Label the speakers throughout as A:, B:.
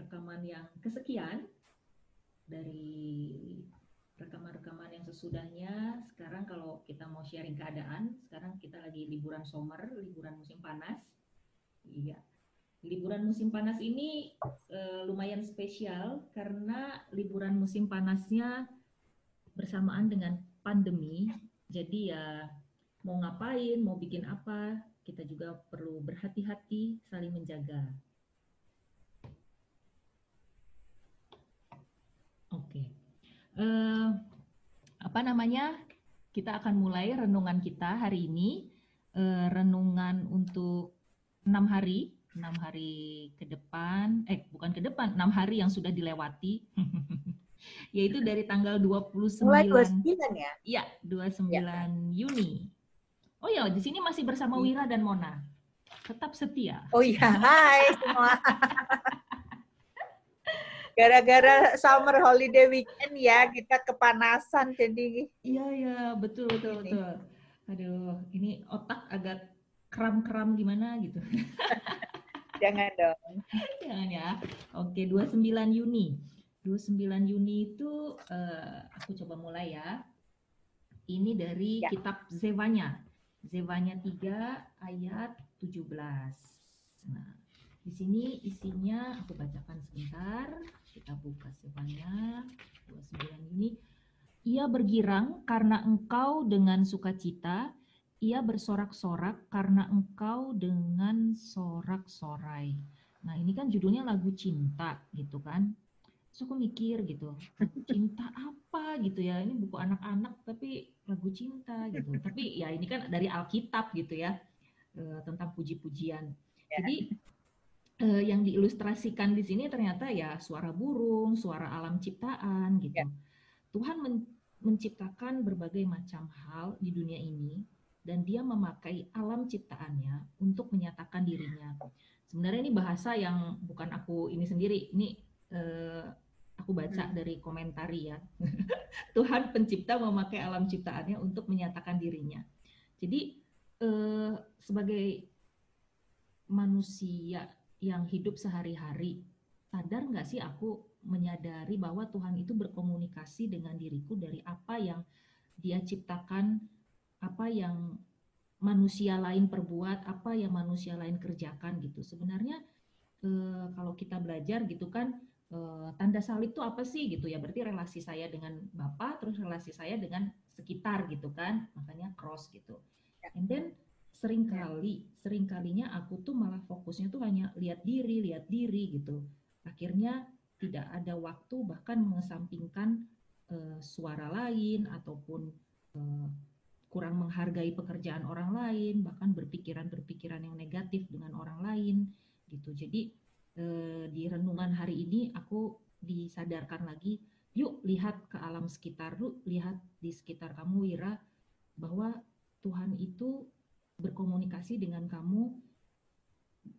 A: rekaman yang kesekian dari rekaman-rekaman yang sesudahnya. Sekarang kalau kita mau sharing keadaan, sekarang kita lagi liburan summer, liburan musim panas. Iya. Liburan musim panas ini uh, lumayan spesial karena liburan musim panasnya bersamaan dengan pandemi. Jadi ya mau ngapain, mau bikin apa, kita juga perlu berhati-hati saling menjaga. Oke. Uh, apa namanya? Kita akan mulai renungan kita hari ini. Uh, renungan untuk enam hari, enam hari ke depan. Eh, bukan ke depan, enam hari yang sudah dilewati. Yaitu dari tanggal 29. Mulai 29 ya? Iya, 29 ya. Yuni. Oh ya, di sini masih bersama hmm. Wira dan Mona. Tetap setia.
B: Oh iya, hai semua. gara-gara summer holiday weekend ya kita kepanasan jadi
A: iya iya betul betul ini. betul. Aduh ini otak agak kram-kram gimana gitu.
B: Jangan dong.
A: Jangan ya. Oke 29 Juni. 29 Juni itu uh, aku coba mulai ya. Ini dari ya. kitab Zevanya. Zevanya 3 ayat 17 nah di sini isinya aku bacakan sebentar. Kita buka sebanyak 29 ini. Ia bergirang karena engkau dengan sukacita, ia bersorak-sorak karena engkau dengan sorak-sorai. Nah ini kan judulnya lagu cinta gitu kan. Terus aku mikir gitu, cinta apa gitu ya, ini buku anak-anak tapi lagu cinta gitu. Tapi ya ini kan dari Alkitab gitu ya, eh, tentang puji-pujian. Ya. Jadi uh, yang diilustrasikan di sini ternyata ya suara burung, suara alam ciptaan gitu. Ya. Tuhan men menciptakan berbagai macam hal di dunia ini dan dia memakai alam ciptaannya untuk menyatakan dirinya. Sebenarnya ini bahasa yang bukan aku ini sendiri, ini uh, aku baca hmm. dari komentari ya. Tuhan pencipta memakai alam ciptaannya untuk menyatakan dirinya. Jadi uh, sebagai manusia yang hidup sehari-hari, sadar nggak sih aku menyadari bahwa Tuhan itu berkomunikasi dengan diriku dari apa yang dia ciptakan, apa yang manusia lain perbuat, apa yang manusia lain kerjakan gitu. Sebenarnya eh, kalau kita belajar gitu kan eh, tanda salib itu apa sih gitu ya? Berarti relasi saya dengan Bapak, terus relasi saya dengan sekitar gitu kan, makanya cross gitu. Ya. And then sering ya. kali sering kalinya aku tuh malah fokusnya tuh hanya lihat diri lihat diri gitu akhirnya tidak ada waktu bahkan mengesampingkan uh, suara lain ataupun uh, kurang menghargai pekerjaan orang lain bahkan berpikiran-berpikiran yang negatif dengan orang lain gitu jadi uh, di renungan hari ini aku disadarkan lagi yuk lihat ke alam sekitar lu lihat di sekitar kamu Wira bahwa Tuhan itu berkomunikasi dengan kamu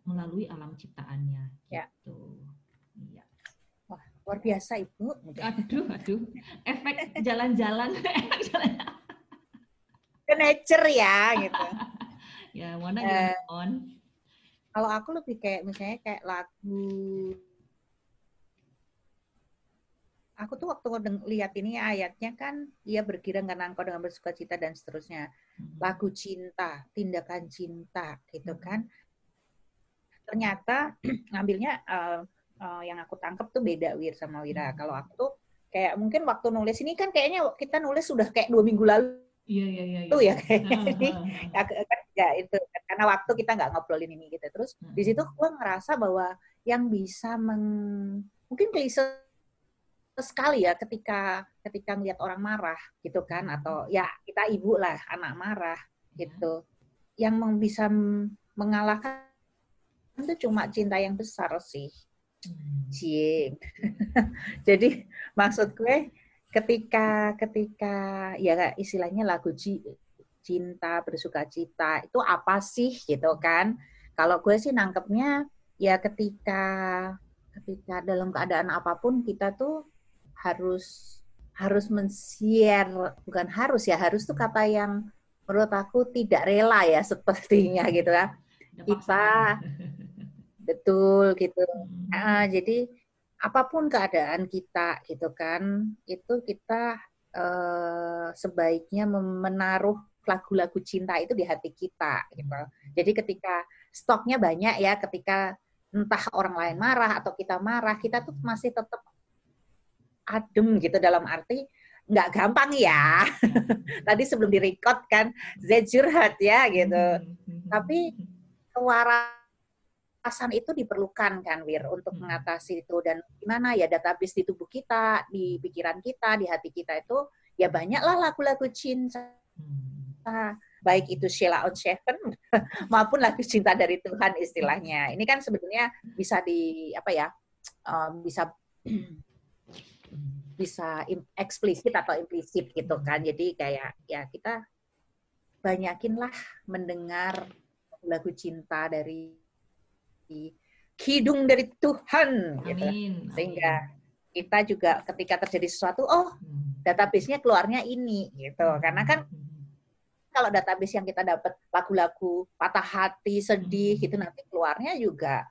A: melalui alam ciptaannya. Ya. Gitu.
B: Iya. Wah, luar biasa Ibu.
A: Aduh, aduh. Efek jalan-jalan.
B: Ke nature ya, gitu.
A: ya, mana uh, on?
B: Kalau aku lebih kayak misalnya kayak lagu aku tuh waktu lihat ini ayatnya kan ia berkira karena engkau dengan bersuka cita dan seterusnya. Hmm. Lagu cinta, tindakan cinta gitu hmm. kan. Ternyata ngambilnya uh, uh, yang aku tangkap tuh beda Wir sama Wira. Hmm. Kalau aku tuh kayak mungkin waktu nulis ini kan kayaknya kita nulis sudah kayak dua minggu lalu.
A: Iya iya iya.
B: Itu ya kayaknya. ya, kan, ya itu karena waktu kita nggak ngobrolin ini gitu. Terus di situ gue ngerasa bahwa yang bisa meng mungkin klise sekali ya ketika ketika melihat orang marah gitu kan hmm. atau ya kita ibu lah anak marah ya. gitu yang bisa mengalahkan itu cuma cinta yang besar sih. Hmm. Jadi maksud gue ketika ketika ya istilahnya lagu cinta bersuka cita itu apa sih gitu kan? Kalau gue sih nangkepnya ya ketika ketika dalam keadaan apa pun kita tuh harus harus men-share bukan harus ya harus tuh kata yang menurut aku tidak rela ya sepertinya gitu ya kita betul gitu. Nah, jadi apa pun keadaan kita gitu kan, itu kita uh, sebaiknya menaruh lagu-lagu cinta itu di hati kita gitu. Jadi ketika stoknya banyak ya, ketika entah orang lain marah atau kita marah, kita tuh masih tetap adem gitu dalam arti nggak gampang ya. Tadi sebelum direcord kan Z curhat ya gitu. Hmm, hmm, hmm, Tapi kewarasan itu diperlukan kan Wir untuk mengatasi itu dan gimana ya database di tubuh kita, di pikiran kita, di hati kita itu ya banyaklah lagu-lagu cinta baik itu Sheila on Seven maupun lagu cinta dari Tuhan istilahnya. Ini kan sebenarnya bisa di apa ya? Um, bisa bisa eksplisit atau implisit gitu kan. Jadi kayak ya kita banyakinlah mendengar lagu cinta dari kidung dari Tuhan gitu. Sehingga kita juga ketika terjadi sesuatu oh hmm. database-nya keluarnya ini gitu. Karena kan hmm. kalau database yang kita dapat lagu-lagu patah hati, sedih hmm. gitu nanti keluarnya juga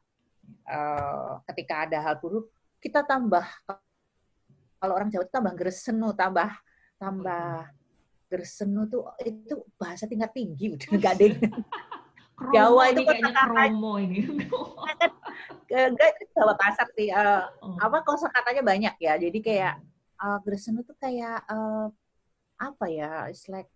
B: uh, ketika ada hal buruk kita tambah kalau orang Jawa itu tambah gresenu, tambah tambah gresenu tuh itu bahasa tingkat tinggi udah enggak deh.
A: Jawa ini kayaknya kromo ini.
B: Enggak itu Jawa kasar sih. Uh, oh. Apa katanya banyak ya. Jadi kayak uh, gresenu tuh kayak uh, apa ya? It's like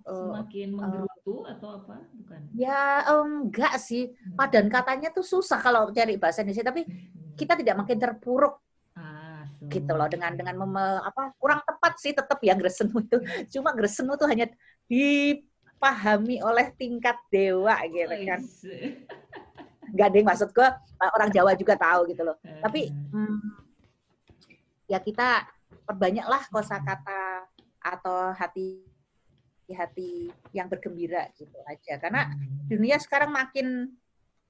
A: semakin menggerutu uh, atau apa bukan
B: ya um, enggak sih hmm. padan katanya tuh susah kalau cari bahasa Indonesia tapi kita tidak makin terpuruk gitu loh dengan dengan meme, apa kurang tepat sih tetap ya gresenu itu. Cuma gresenu tuh hanya dipahami oleh tingkat dewa gitu oh, kan. nggak ada maksud gue orang Jawa juga tahu gitu loh. Tapi hmm, ya kita perbanyaklah kosakata atau hati hati yang bergembira gitu aja. Karena hmm. dunia sekarang makin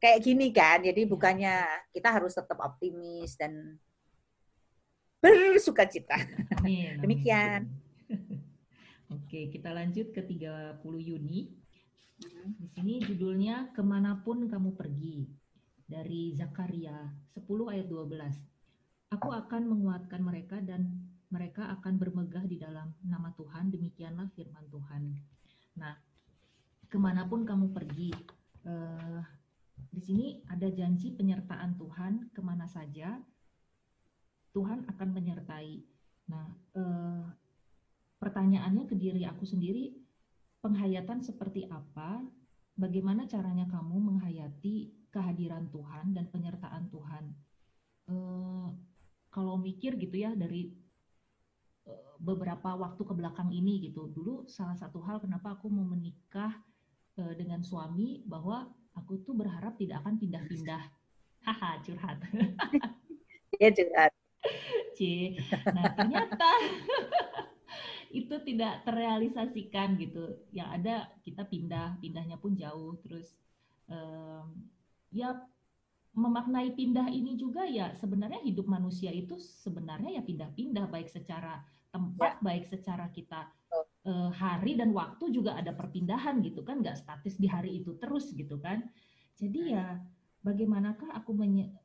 B: kayak gini kan jadi bukannya kita harus tetap optimis dan bersuka cita. Amin, Demikian.
A: Oke, kita lanjut ke 30 Juni. Di sini judulnya Ke mana pun Kamu Pergi. Dari Zakaria 10 ayat 12. Aku akan menguatkan mereka dan mereka akan bermegah di dalam nama Tuhan. Demikianlah firman Tuhan. Nah, ke mana pun kamu pergi, eh, di sini ada janji penyertaan Tuhan ke mana saja Tuhan akan menyertai. Nah, eh, pertanyaannya ke diri aku sendiri, penghayatan seperti apa? Bagaimana caranya kamu menghayati kehadiran Tuhan dan penyertaan Tuhan? Eh, kalau mikir gitu ya dari eh, beberapa waktu ke belakang ini gitu, dulu salah satu hal kenapa aku mau menikah eh, dengan suami bahwa aku tuh berharap tidak akan pindah-pindah. Haha, curhat.
B: ya curhat.
A: C. Nah, ternyata itu tidak terrealisasikan gitu. Yang ada kita pindah, pindahnya pun jauh. Terus um, ya memaknai pindah ini juga ya sebenarnya hidup manusia itu sebenarnya ya pindah-pindah baik secara tempat, ya. baik secara kita uh, hari dan waktu juga ada perpindahan gitu kan, nggak statis di hari itu terus gitu kan. Jadi ya bagaimanakah aku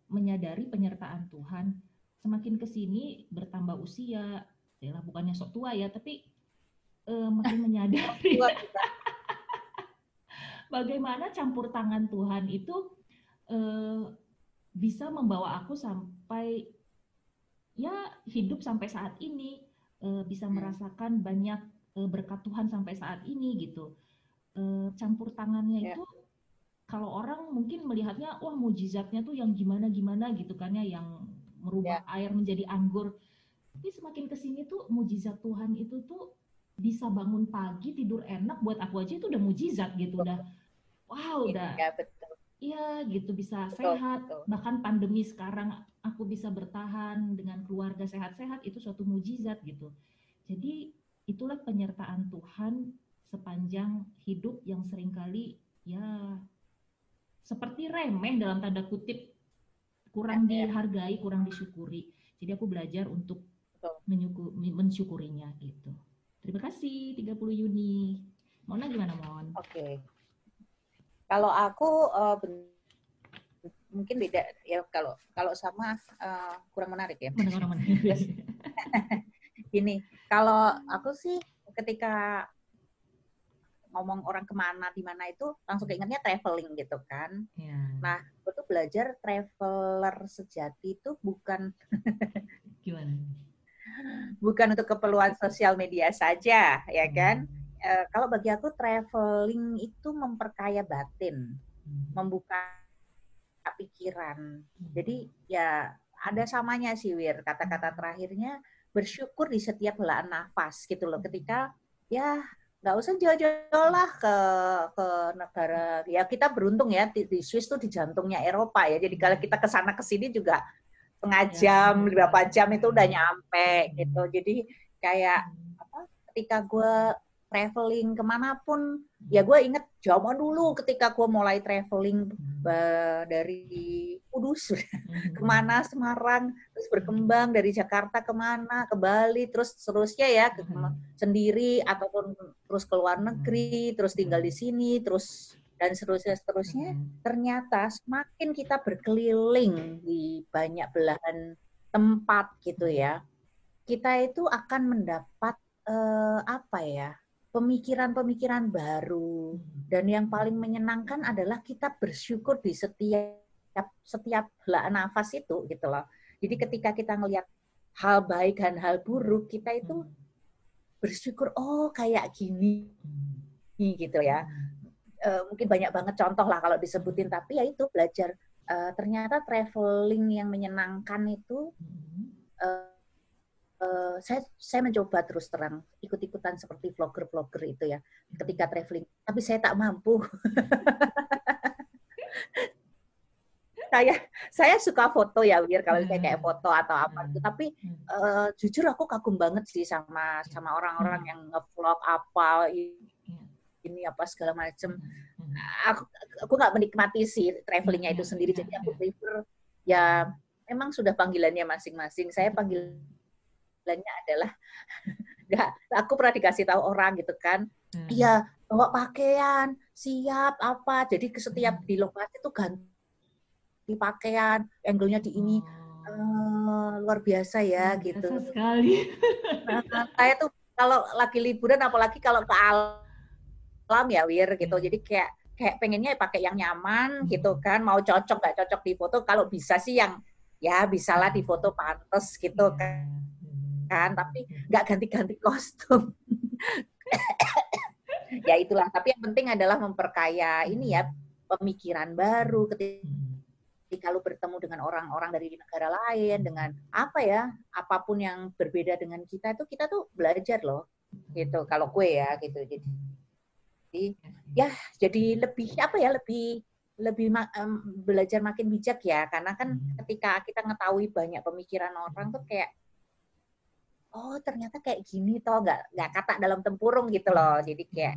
A: menyadari penyertaan Tuhan semakin ke sini bertambah usia, ya bukannya sok tua ya, tapi uh, makin menyadari bagaimana campur tangan Tuhan itu uh, bisa membawa aku sampai ya hidup sampai saat ini, uh, bisa hmm. merasakan banyak uh, berkat Tuhan sampai saat ini gitu. Uh, campur tangannya yeah. itu kalau orang mungkin melihatnya wah mujizatnya tuh yang gimana gimana gitu kan ya yang merubah ya. air menjadi anggur. Tapi semakin ke sini tuh mujizat Tuhan itu tuh bisa bangun pagi tidur enak buat aku aja itu udah mujizat gitu udah wow udah ya, betul. Iya gitu bisa betul, sehat betul. bahkan pandemi sekarang aku bisa bertahan dengan keluarga sehat-sehat itu suatu mujizat gitu jadi itulah penyertaan Tuhan sepanjang hidup yang sering kali ya seperti remeh dalam tanda kutip kurang ya, ya. dihargai, kurang disyukuri. Jadi aku belajar untuk mensyukurinya gitu. Terima kasih 30 Juni. Mona gimana Mon?
B: Oke. Okay. Kalau aku uh, mungkin beda ya kalau kalau sama uh, kurang menarik ya.
A: Kurang menarik.
B: Gini, kalau aku sih ketika ngomong orang ke mana di mana itu langsung keingetnya traveling gitu kan. Ya. Nah, aku tuh belajar traveler sejati itu bukan
A: gimana?
B: Bukan untuk keperluan sosial media saja, ya kan? Hmm. E, kalau bagi aku traveling itu memperkaya batin, hmm. membuka pikiran. Hmm. Jadi ya ada samanya sih Wir. Kata-kata terakhirnya bersyukur di setiap helaan nafas gitu loh. Ketika ya nggak usah jauh-jauh lah ke ke negara. Ya kita beruntung ya di, di Swiss tuh di jantungnya Eropa ya. Jadi kalau kita ke sana ke sini juga setengah ya, jam ya, berapa jam itu udah nyampe gitu. Jadi kayak apa ketika gue traveling ke mana pun. Ya gue inget zaman dulu ketika gue mulai traveling uh, dari Kudus ke mana Semarang terus berkembang dari Jakarta ke mana ke Bali terus seterusnya ya ke, sendiri ataupun terus ke luar negeri terus tinggal di sini terus dan seterusnya seterusnya. Ternyata semakin kita berkeliling di banyak belahan tempat gitu ya kita itu akan mendapat uh, apa ya pemikiran-pemikiran baru hmm. dan yang paling menyenangkan adalah kita bersyukur di setiap setiap helak nafas itu gitu loh. Jadi ketika kita ngelihat hal baik dan hal buruk kita itu hmm. bersyukur oh kayak gini hmm. gitu ya. Uh, mungkin banyak banget contoh lah kalau disebutin tapi ya itu belajar uh, ternyata traveling yang menyenangkan itu uh, uh, saya saya mencoba terus terang ikut-ikutan seperti vlogger-vlogger itu ya ketika traveling. Tapi saya tak mampu. Saya saya suka foto ya Wir kalau saya kayak hmm. foto atau apa gitu. Tapi uh, jujur aku kagum banget sih sama sama orang-orang yang ngevlog apa ini apa segala macam aku aku nggak menikmati sih travelingnya itu sendiri. Jadi aku prefer ya memang sudah panggilannya masing-masing. Saya panggil istilahnya adalah nggak aku pernah dikasih tahu orang gitu kan hmm. iya hmm. bawa pakaian siap apa jadi setiap hmm. di lokasi itu ganti pakaian angle-nya di ini oh. uh, luar biasa ya
A: luar
B: gitu
A: biasa sekali
B: nah, saya tuh kalau lagi liburan apalagi kalau ke alam ya wir gitu hmm. jadi kayak kayak pengennya pakai yang nyaman hmm. gitu kan mau cocok nggak cocok di foto kalau bisa sih yang ya bisalah di foto pantas gitu hmm. kan kan tapi nggak ganti-ganti kostum. Ya itulah tapi yang penting adalah memperkaya ini ya pemikiran baru ketika lu bertemu dengan orang-orang dari negara lain dengan apa ya apa pun yang berbeda dengan kita itu kita tuh belajar loh gitu. Kalau gue ya gitu. Jadi ya jadi lebih apa ya lebih lebih um, belajar makin bijak ya. Karena kan ketika kita ngetahui banyak pemikiran orang tuh kayak oh ternyata kayak gini toh nggak nggak kata dalam tempurung gitu loh. Jadi kayak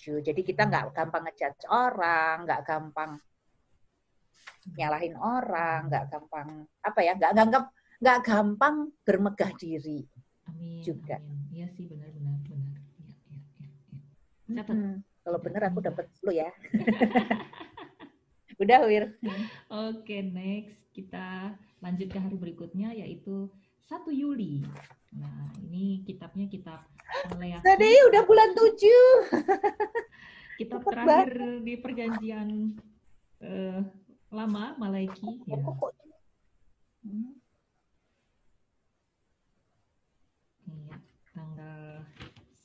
B: jadi kita nggak gampang ngejudge orang nggak gampang nyalahin orang nggak gampang apa ya nggak gampang nggak gampang bermegah diri
A: amin, juga. iya sih benar benar benar. Ya,
B: ya, ya. Hmm, kalau benar aku dapat dulu ya. Udah Wir.
A: Oke okay, next. Kita lanjut ke hari berikutnya yaitu 1 Juli. Nah, ini kitabnya kitab
B: Maleaki. Tadi udah bulan 7.
A: kitab terakhir di perjanjian uh, lama Malaiki ya. Hmm. Iya, tanggal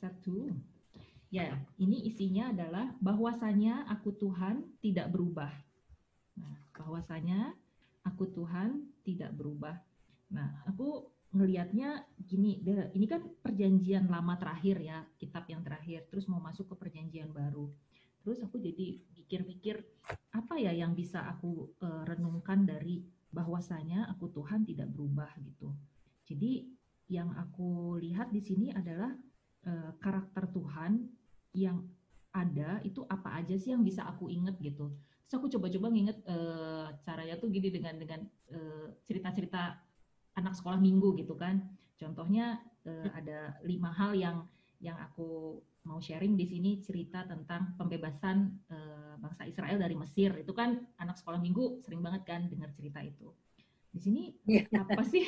A: 1. Ya, ini isinya adalah bahwasanya aku Tuhan tidak berubah. Nah, bahwasanya aku Tuhan tidak berubah. Nah, aku ngelihatnya gini, ini kan perjanjian lama terakhir ya, kitab yang terakhir, terus mau masuk ke perjanjian baru. Terus aku jadi pikir-pikir apa ya yang bisa aku uh, renungkan dari bahwasanya aku Tuhan tidak berubah gitu. Jadi yang aku lihat di sini adalah uh, karakter Tuhan yang ada itu apa aja sih yang bisa aku inget gitu. Terus aku coba-coba nginget uh, caranya tuh gini dengan dengan cerita-cerita anak sekolah minggu gitu kan. Contohnya eh, ada lima hal yang yang aku mau sharing di sini cerita tentang pembebasan uh, bangsa Israel dari Mesir. Itu kan anak sekolah minggu sering banget kan dengar cerita itu. Di sini yeah. apa sih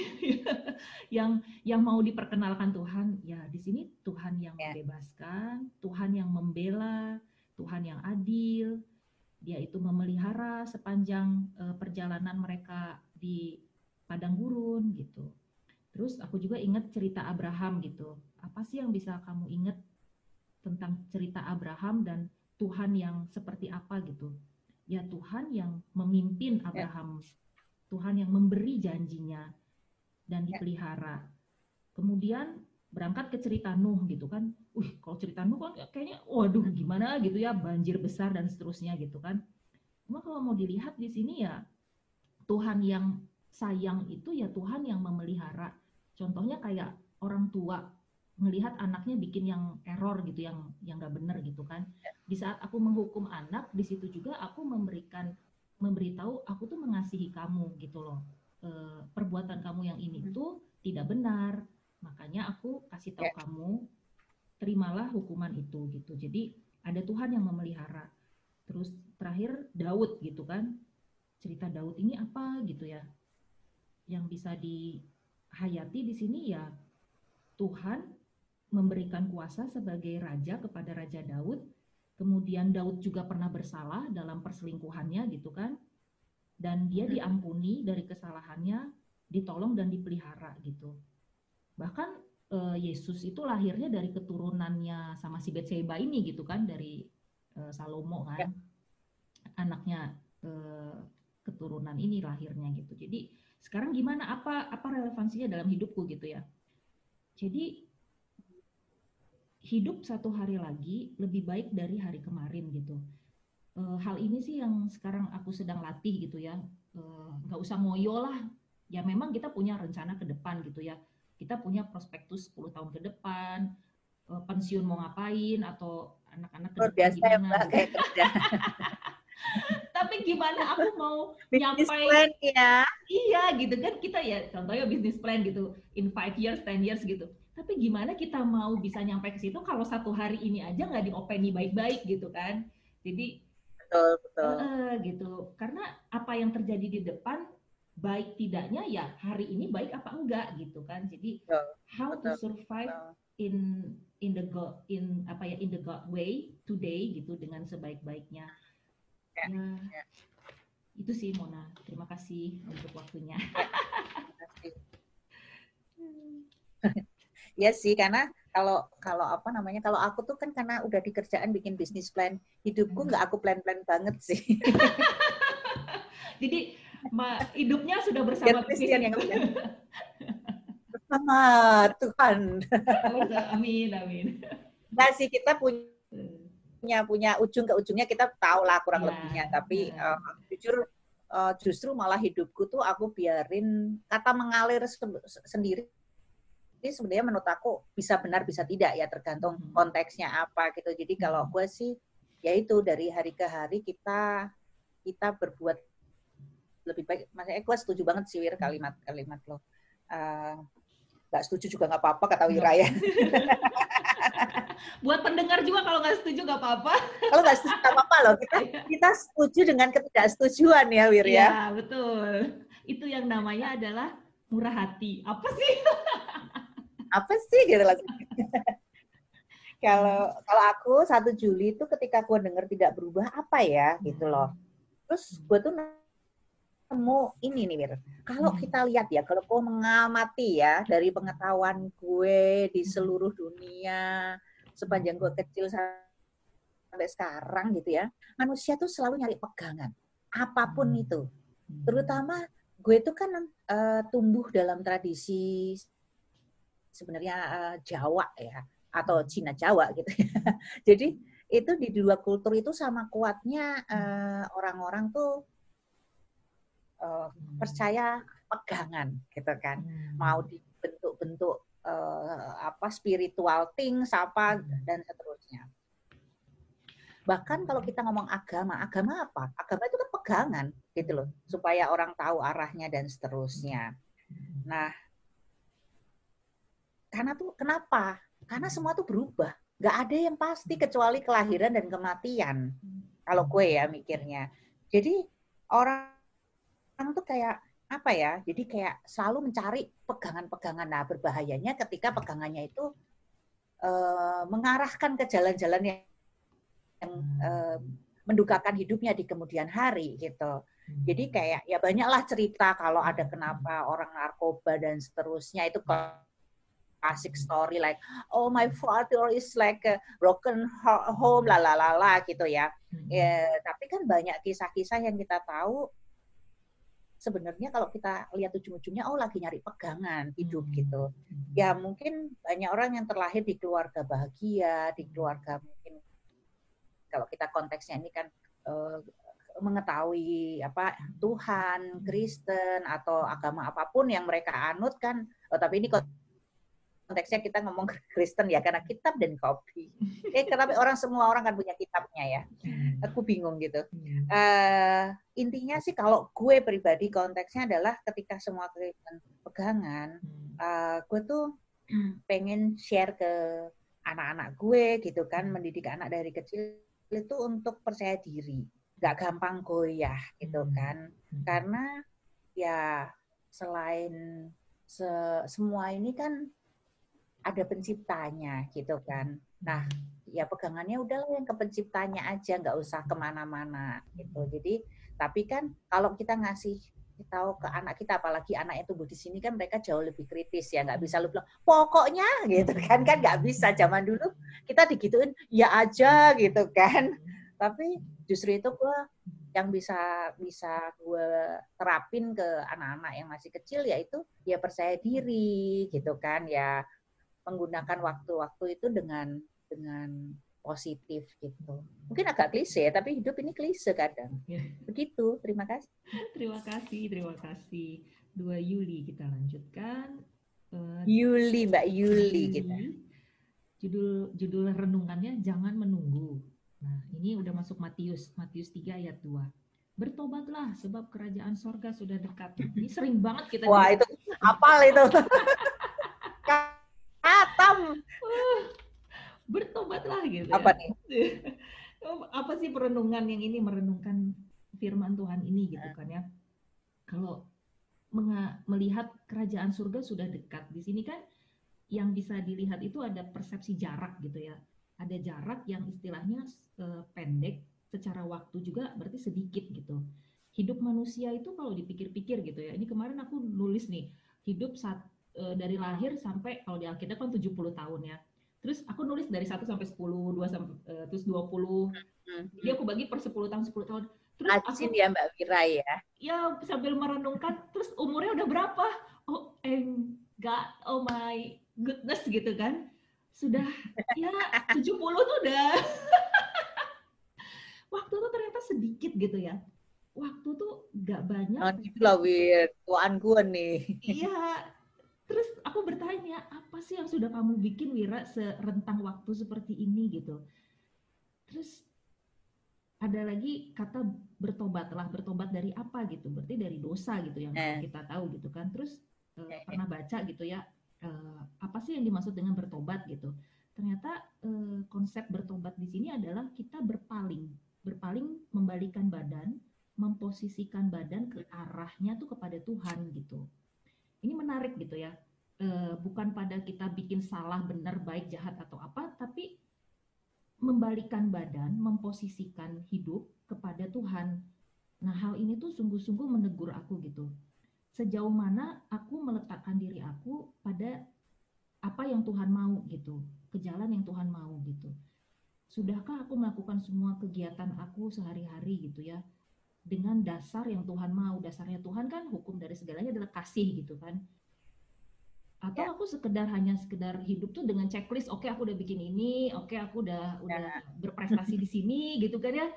A: yang yang mau diperkenalkan Tuhan? Ya, di sini Tuhan yang yeah. membebaskan, Tuhan yang membela, Tuhan yang adil. Dia itu memelihara sepanjang uh, perjalanan mereka di padang gurun gitu. Terus aku juga ingat cerita Abraham gitu. Apa sih yang bisa kamu ingat tentang cerita Abraham dan Tuhan yang seperti apa gitu. Ya Tuhan yang memimpin ya. Abraham, ya. Tuhan yang memberi janjinya dan ya. dipelihara. Kemudian berangkat ke cerita Nuh gitu kan. Wih, kalau cerita Nuh kan kayaknya waduh gimana gitu ya, banjir besar dan seterusnya gitu kan. Cuma kalau mau dilihat di sini ya Tuhan yang sayang itu ya Tuhan yang memelihara. Contohnya kayak orang tua melihat anaknya bikin yang error gitu yang yang nggak benar gitu kan di saat aku menghukum anak di situ juga aku memberikan memberitahu aku tuh mengasihi kamu gitu loh e, perbuatan kamu yang ini hmm. itu tidak benar makanya aku kasih tahu ya. kamu terimalah hukuman itu gitu jadi ada Tuhan yang memelihara terus terakhir Daud gitu kan cerita Daud ini apa gitu ya yang bisa dihayati di sini ya Tuhan memberikan kuasa sebagai raja kepada Raja Daud. Kemudian Daud juga pernah bersalah dalam perselingkuhannya gitu kan. Dan dia hmm. diampuni dari kesalahannya, ditolong dan dipelihara gitu. Bahkan Yesus itu lahirnya dari keturunannya sama si Betseba ini gitu kan dari eh, Salomo kan. Ya. Anaknya eh, keturunan ini lahirnya gitu. Jadi sekarang gimana apa apa relevansinya dalam hidupku gitu ya. Jadi hidup satu hari lagi lebih baik dari hari kemarin gitu. E, hal ini sih yang sekarang aku sedang latih gitu ya. E, nggak usah ngoyo lah. Ya memang kita punya rencana ke depan gitu ya. Kita punya prospektus 10 tahun ke depan, e, pensiun mau ngapain atau anak-anak ke depan gimana. Ya, kayak kerja. Tapi gimana aku mau nyampai plan ya. Iya gitu kan kita ya contohnya bisnis plan gitu in five years, ten years gitu tapi gimana kita mau bisa nyampe ke situ kalau satu hari ini aja nggak diopeni baik-baik gitu kan? Jadi betul betul. Uh, gitu. Karena apa yang terjadi di depan baik tidaknya ya hari ini baik apa enggak gitu kan. Jadi betul, how betul, to survive betul. in in the God in apa ya in the God way today gitu dengan sebaik-baiknya. Ya, ya, ya. Itu sih Mona. Terima kasih untuk waktunya.
B: Ya sih karena kalau kalau apa namanya kalau aku tuh kan karena udah di kerjaan bikin bisnis plan hidupku hmm. nggak aku plan plan banget sih
A: jadi ma, hidupnya sudah bersama Christian yang
B: bersama Tuhan
A: amin amin
B: nah sih kita punya punya ujung ke ujungnya kita tahu lah kurang ya, lebihnya tapi ya. uh, jujur uh, justru malah hidupku tuh aku biarin kata mengalir sendiri ini sebenarnya menurut aku bisa benar bisa tidak ya tergantung hmm. konteksnya apa gitu. Jadi kalau hmm. gue sih ya itu dari hari ke hari kita kita berbuat lebih baik. Maksudnya gue setuju banget sih Wir kalimat-kalimat lo. Uh, gak setuju juga nggak apa-apa kata Wira ya.
A: Buat pendengar juga kalau nggak setuju nggak apa-apa.
B: kalau nggak setuju nggak apa-apa loh. Kita iya. kita setuju dengan ketidaksetujuan ya Wir ya. Iya
A: betul. Itu yang namanya adalah murah hati. Apa sih?
B: apa sih gitu lah kalau kalau aku satu Juli itu ketika gue denger tidak berubah apa ya gitu loh terus gue tuh nemu ini nih Mir kalau hmm. kita lihat ya kalau gue mengamati ya dari pengetahuan gue di seluruh dunia sepanjang gue kecil sampai sekarang gitu ya manusia tuh selalu nyari pegangan apa pun hmm. itu terutama gue itu kan uh, tumbuh dalam tradisi sebenarnya uh, Jawa ya atau hmm. Cina Jawa gitu ya. Jadi itu di dua kultur itu sama kuatnya uh, orang-orang tuh uh, percaya pegangan gitu kan. Hmm. Mau dibentuk-bentuk uh, apa spiritual things apa hmm. dan seterusnya. Bahkan kalau kita ngomong agama, agama apa? Agama itu kan pegangan gitu loh, supaya orang tahu arahnya dan seterusnya. Nah, karena tuh kenapa? Karena semua tuh berubah. Gak ada yang pasti kecuali kelahiran dan kematian. Kalau gue ya mikirnya. Jadi orang orang tuh kayak apa ya? Jadi kayak selalu mencari pegangan-pegangan. Nah, berbahayanya ketika pegangannya itu uh, mengarahkan ke jalan-jalan yang, yang uh, mendukakan hidupnya di kemudian hari gitu. Jadi kayak ya banyaklah cerita kalau ada kenapa orang narkoba dan seterusnya itu classic story like oh my father is like a broken home la la la la gitu ya. ya tapi kan banyak kisah-kisah yang kita tahu sebenarnya kalau kita lihat ujung-ujungnya oh lagi nyari pegangan hidup hmm. gitu. Ya mungkin banyak orang yang terlahir di keluarga bahagia, di keluarga mungkin kalau kita konteksnya ini kan uh, mengetahui apa Tuhan, Kristen atau agama apa pun yang mereka anut kan. Oh, tapi ini konteksnya kita ngomong Kristen ya karena kitab dan kopi. Eh tapi orang semua orang kan punya kitabnya ya. Hmm. Aku bingung gitu. Uh, intinya sih kalau gue pribadi konteksnya adalah ketika semua Kristen pegangan, uh, gue tuh pengen share ke anak-anak gue gitu kan, mendidik anak dari kecil itu untuk percaya diri, nggak gampang goyah gitu kan, karena ya selain se semua ini kan ada penciptanya gitu kan. Nah, ya pegangannya udahlah yang ke penciptanya aja, nggak usah ke mana-mana gitu. Jadi, tapi kan kalau kita ngasih tahu ke anak kita, apalagi anak yang tumbuh di sini kan mereka jauh lebih kritis ya, nggak bisa lu bilang pokoknya gitu kan, kan nggak bisa. Zaman dulu kita digituin ya aja gitu kan. Tapi justru itu gue yang bisa bisa gue terapin ke anak-anak yang masih kecil yaitu ya percaya diri gitu kan ya menggunakan waktu-waktu itu dengan dengan positif gitu. Mungkin agak klise, tapi hidup ini klise kadang. Ya. Begitu. Terima kasih.
A: Terima kasih, terima kasih. 2 Juli kita lanjutkan.
B: Uh, Yuli, Mbak Yuli kita.
A: Judul judul renungannya jangan menunggu. Nah, ini udah masuk Matius, Matius 3 ayat 2. Bertobatlah sebab kerajaan sorga sudah dekat. Ini sering banget kita
B: Wah, itu apal itu.
A: Bertobatlah gitu.
B: Apa ya. nih?
A: Apa sih perenungan yang ini merenungkan firman Tuhan ini gitu kan ya. Kalau melihat kerajaan surga sudah dekat. Di sini kan yang bisa dilihat itu ada persepsi jarak gitu ya. Ada jarak yang istilahnya uh, pendek, secara waktu juga berarti sedikit gitu. Hidup manusia itu kalau dipikir-pikir gitu ya. Ini kemarin aku nulis nih, hidup saat uh, dari lahir sampai kalau di Alkitab kan 70 tahun ya. Terus aku nulis dari 1 sampai 10, 2 sampai uh, terus 20. Hmm. Jadi aku bagi per 10 tahun 10 tahun.
B: Terus Rajin aku, ya Mbak Vira ya.
A: Ya sambil merenungkan terus umurnya udah berapa? Oh, God, oh my goodness gitu kan. Sudah ya 70 tuh udah waktu tuh ternyata sedikit gitu ya waktu tuh gak banyak.
B: Nah, gitu lah, Wir. Tuan gue nih.
A: Iya, Terus aku bertanya, apa sih yang sudah kamu bikin Wira serentang waktu seperti ini gitu. Terus ada lagi kata bertobatlah, bertobat dari apa gitu. Berarti dari dosa gitu yang eh. kita tahu gitu kan. Terus uh, eh, pernah baca gitu ya, uh, apa sih yang dimaksud dengan bertobat gitu. Ternyata uh, konsep bertobat di sini adalah kita berpaling, berpaling membalikan badan, memposisikan badan ke arahnya tuh kepada Tuhan gitu ini menarik gitu ya. E, bukan pada kita bikin salah, benar, baik, jahat atau apa, tapi membalikan badan, memposisikan hidup kepada Tuhan. Nah, hal ini tuh sungguh-sungguh menegur aku gitu. Sejauh mana aku meletakkan diri aku pada apa yang Tuhan mau gitu, ke jalan yang Tuhan mau gitu. Sudahkah aku melakukan semua kegiatan aku sehari-hari gitu ya, dengan dasar yang Tuhan mau. Dasarnya Tuhan kan hukum dari segalanya adalah kasih gitu kan. Atau ya. aku sekedar hanya sekedar hidup tuh dengan checklist, oke okay, aku udah bikin ini, oke okay, aku udah ya. udah berprestasi di sini gitu kan ya.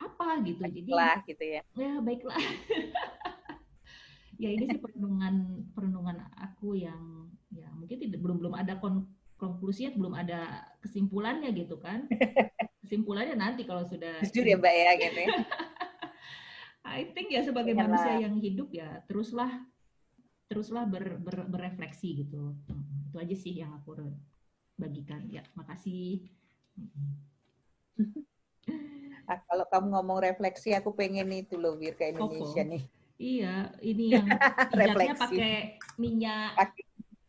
A: Apa gitu.
B: Baiklah, Jadi gitu ya.
A: Ya, baiklah. ya ini sih perenungan perenungan aku yang ya mungkin tidak belum belum ada kon, konklusinya belum ada kesimpulannya gitu kan. Kesimpulannya nanti kalau sudah
B: jujur ya Mbak ya gitu ya.
A: I think ya sebagai ya, manusia yang hidup ya teruslah teruslah ber, ber, berefleksi gitu. Hmm, itu aja sih yang aku bagikan. Ya, makasih.
B: Ah, kalau kamu ngomong refleksi, aku pengen itu loh, Wir, ke Indonesia
A: oh,
B: nih.
A: Iya, ini yang pijatnya pakai minyak pake.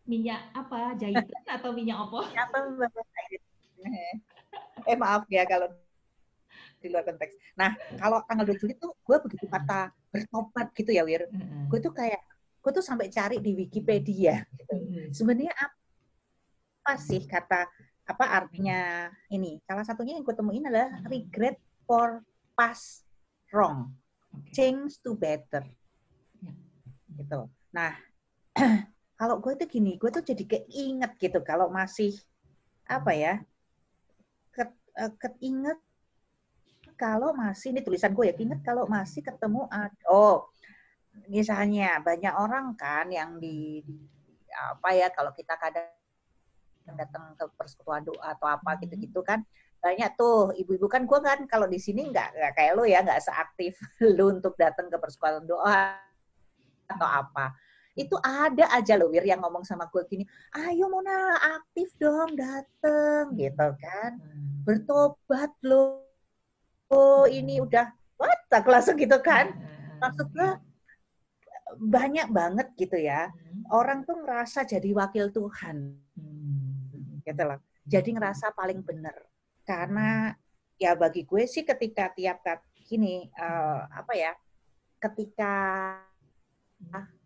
A: minyak apa? Jahitan atau minyak apa? Apa
B: eh maaf ya kalau di luar konteks. Nah, kalau tanggal 2 Juli tuh gue begitu kata bertobat gitu ya, Wir. Gue tuh kayak gue tuh sampai cari di Wikipedia gitu. Sebenarnya apa sih kata apa artinya ini? Salah satunya yang gue temuin adalah regret for past wrong, change to better. Ya. Gitu. Nah, kalau gue tuh gini, gue tuh jadi keinget gitu kalau masih apa ya, uh, keinget kalau masih ini tulisan gue ya, keinget kalau masih ketemu oh misalnya banyak orang kan yang di, di apa ya kalau kita kadang datang ke persekutuan doa atau apa hmm. gitu-gitu kan banyak tuh ibu-ibu kan gue kan kalau di sini nggak nggak kayak lo ya nggak seaktif lo untuk datang ke persekutuan doa atau apa itu ada aja loh Wir yang ngomong sama gue gini ayo Mona aktif dong dateng gitu kan hmm. bertobat lo oh ini udah what aku langsung gitu kan. Hmm. maksud gue banyak banget gitu ya. Hmm. orang tuh ngerasa jadi wakil Tuhan. Gitu loh. Jadi ngerasa paling benar. Karena ya bagi gue sih ketika tiap gini uh, apa ya ketika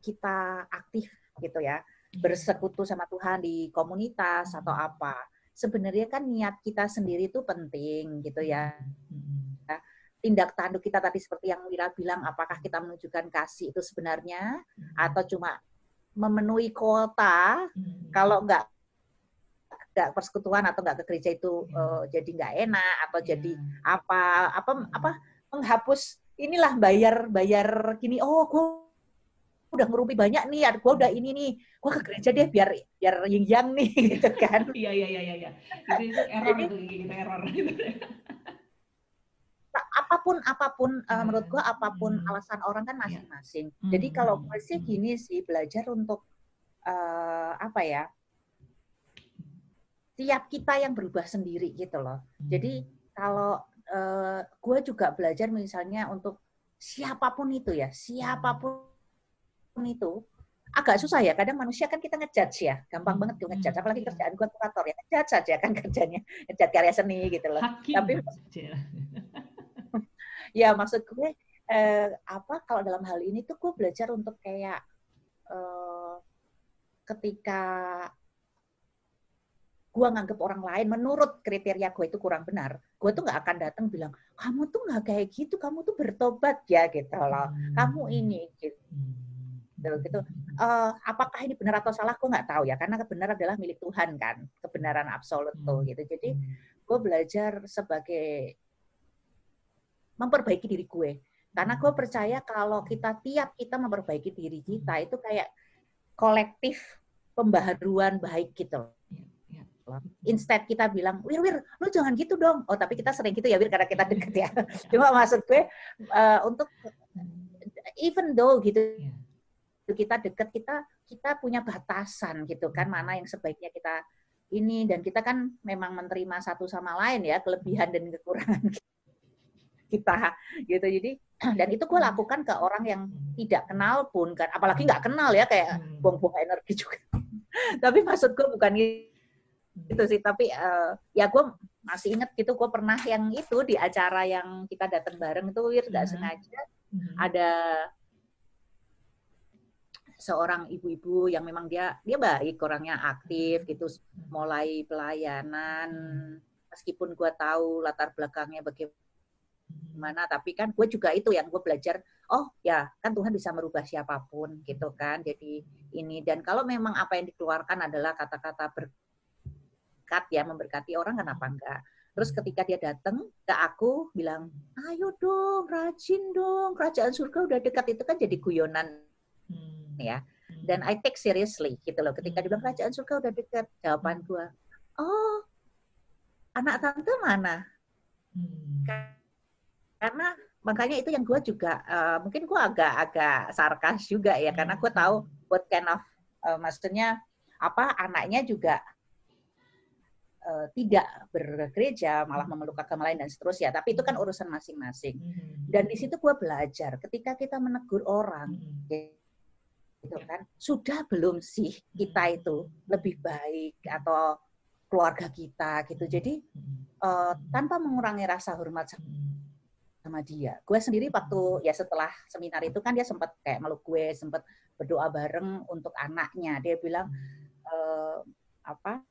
B: kita aktif gitu ya bersekutu sama Tuhan di komunitas atau apa sebenarnya kan niat kita sendiri itu penting gitu ya tindak tanduk kita tadi seperti yang Wira bilang apakah kita menunjukkan kasih itu sebenarnya atau cuma memenuhi kuota kalau nggak nggak persekutuan atau nggak ke gereja itu uh, jadi nggak enak atau yeah. jadi apa apa apa menghapus inilah bayar bayar gini oh gue udah ngerupi banyak nih gue udah ini nih gue ke gereja deh biar biar yang yang nih gitu kan.
A: Iya iya iya iya itu, itu error jadi, itu gitu error
B: apa pun apa pun uh, menurut gue apa pun hmm. alasan orang kan iya. masing-masing yeah. jadi kalau gue sih gini sih belajar untuk uh, apa ya tiap kita yang berubah sendiri gitu loh. Hmm. Jadi kalau uh, gue juga belajar misalnya untuk siapa pun itu ya, siapa pun itu agak susah ya. Kadang manusia kan kita ngejudge ya, gampang hmm. banget tuh ngejudge. Hmm. Apalagi kerjaan gue kurator ya, ngejudge saja kan kerjanya, ngejudge karya seni gitu loh. Hakim. Tapi ya maksud gue eh, apa kalau dalam hal ini tuh gue belajar untuk kayak eh, ketika gue nganggep orang lain menurut kriteria gue itu kurang benar, gue tuh nggak akan datang bilang kamu tuh nggak kayak gitu, kamu tuh bertobat ya gitu loh, kamu hmm. ini gitu. gitu, gitu. Uh, apakah ini benar atau salah? Gue nggak tahu ya, karena kebenaran adalah milik Tuhan kan, kebenaran absolut tuh hmm. gitu. Jadi gue belajar sebagai memperbaiki diri gue, karena gue percaya kalau kita tiap kita memperbaiki diri kita itu kayak kolektif pembaharuan baik gitu Instead kita bilang, Wir, Wir, lu jangan gitu dong. Oh, tapi kita sering gitu ya, Wir, karena kita deket ya. Cuma maksud gue, uh, untuk even though gitu, yeah. kita deket, kita kita punya batasan gitu kan, mana yang sebaiknya kita ini, dan kita kan memang menerima satu sama lain ya, kelebihan dan kekurangan. kita gitu. Jadi, dan itu gue lakukan ke orang yang tidak kenal pun kan, apalagi nggak kenal ya, kayak hmm. buang-buang energi juga. tapi maksud gue bukan itu sih tapi uh, ya gue masih inget gitu gue pernah yang itu di acara yang kita datang bareng itu wir nggak mm -hmm. sengaja mm -hmm. ada seorang ibu-ibu yang memang dia dia baik orangnya aktif gitu mulai pelayanan meskipun gue tahu latar belakangnya bagaimana tapi kan gue juga itu yang gue belajar oh ya kan Tuhan bisa merubah siapa pun gitu kan jadi ini dan kalau memang apa yang dikeluarkan adalah kata-kata ber berkat ya memberkati orang kenapa enggak terus ketika dia datang ke aku bilang ayo dong rajin dong kerajaan surga udah dekat itu kan jadi guyonan hmm. ya hmm. dan I take seriously gitu loh ketika dia bilang hmm. kerajaan surga udah dekat jawaban hmm. gua oh anak tante mana hmm. Karena makanya itu yang gue juga uh, mungkin gue agak-agak sarkas juga ya karena gue tahu what kind of uh, maksudnya apa anaknya juga uh, tidak bergereja malah memeluk agama lain dan seterusnya. Tapi itu kan urusan masing-masing. Dan di situ gue belajar ketika kita menegur orang gitu kan sudah belum sih kita itu lebih baik atau keluarga kita gitu. Jadi uh, tanpa mengurangi rasa hormat sama dia gue sendiri waktu ya setelah seminar itu kan dia sempat kayak meluk gue sempat berdoa bareng untuk anaknya dia bilang e, apa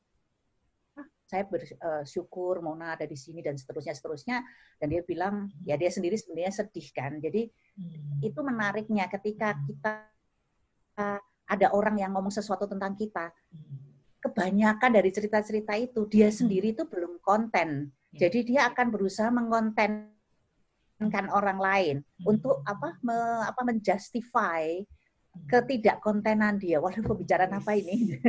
B: saya bersyukur eh, Mona ada di sini dan seterusnya seterusnya dan dia bilang ya dia sendiri sebenarnya sedih kan jadi hmm. itu menariknya ketika kita ada orang yang ngomong sesuatu tentang kita, kebanyakan dari cerita-cerita itu dia hmm. sendiri itu belum konten. Ya. Jadi dia akan berusaha mengontenkan orang lain hmm. untuk apa me, apa menjustify hmm. ketidakkontenan dia. Waduh, pembicaraan apa ini?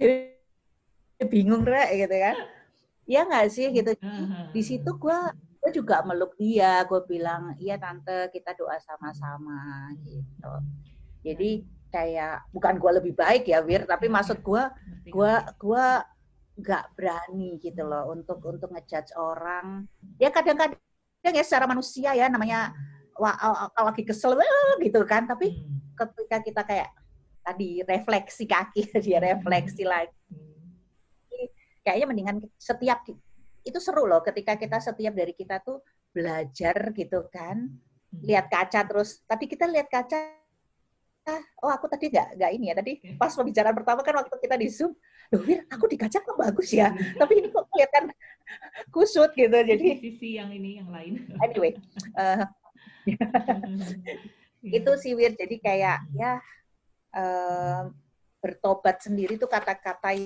B: Bingung rek gitu kan? Ya nggak sih gitu. Di situ gue gue juga meluk dia. Gue bilang, iya tante kita doa sama-sama gitu. Jadi kayak bukan gue lebih baik ya Wir, tapi maksud gue gue gue nggak berani gitu loh untuk untuk ngejudge orang. Ya kadang-kadang ya secara manusia ya namanya wah, kalau lagi kesel gitu kan, tapi hmm. ketika kita kayak tadi refleksi kaki dia hmm. refleksi lagi. Kayaknya mendingan setiap itu seru loh ketika kita setiap dari kita tuh belajar gitu kan. Hmm. Lihat kaca terus. Tadi kita lihat kaca ah, oh aku tadi nggak nggak ini ya tadi pas pembicaraan pertama kan waktu kita di zoom loh Wir aku di kaca kok bagus ya tapi ini kok kelihatan kusut gitu jadi
A: sisi yang ini yang lain
B: anyway uh, itu sih Wir jadi kayak ya uh, bertobat sendiri tuh kata-kata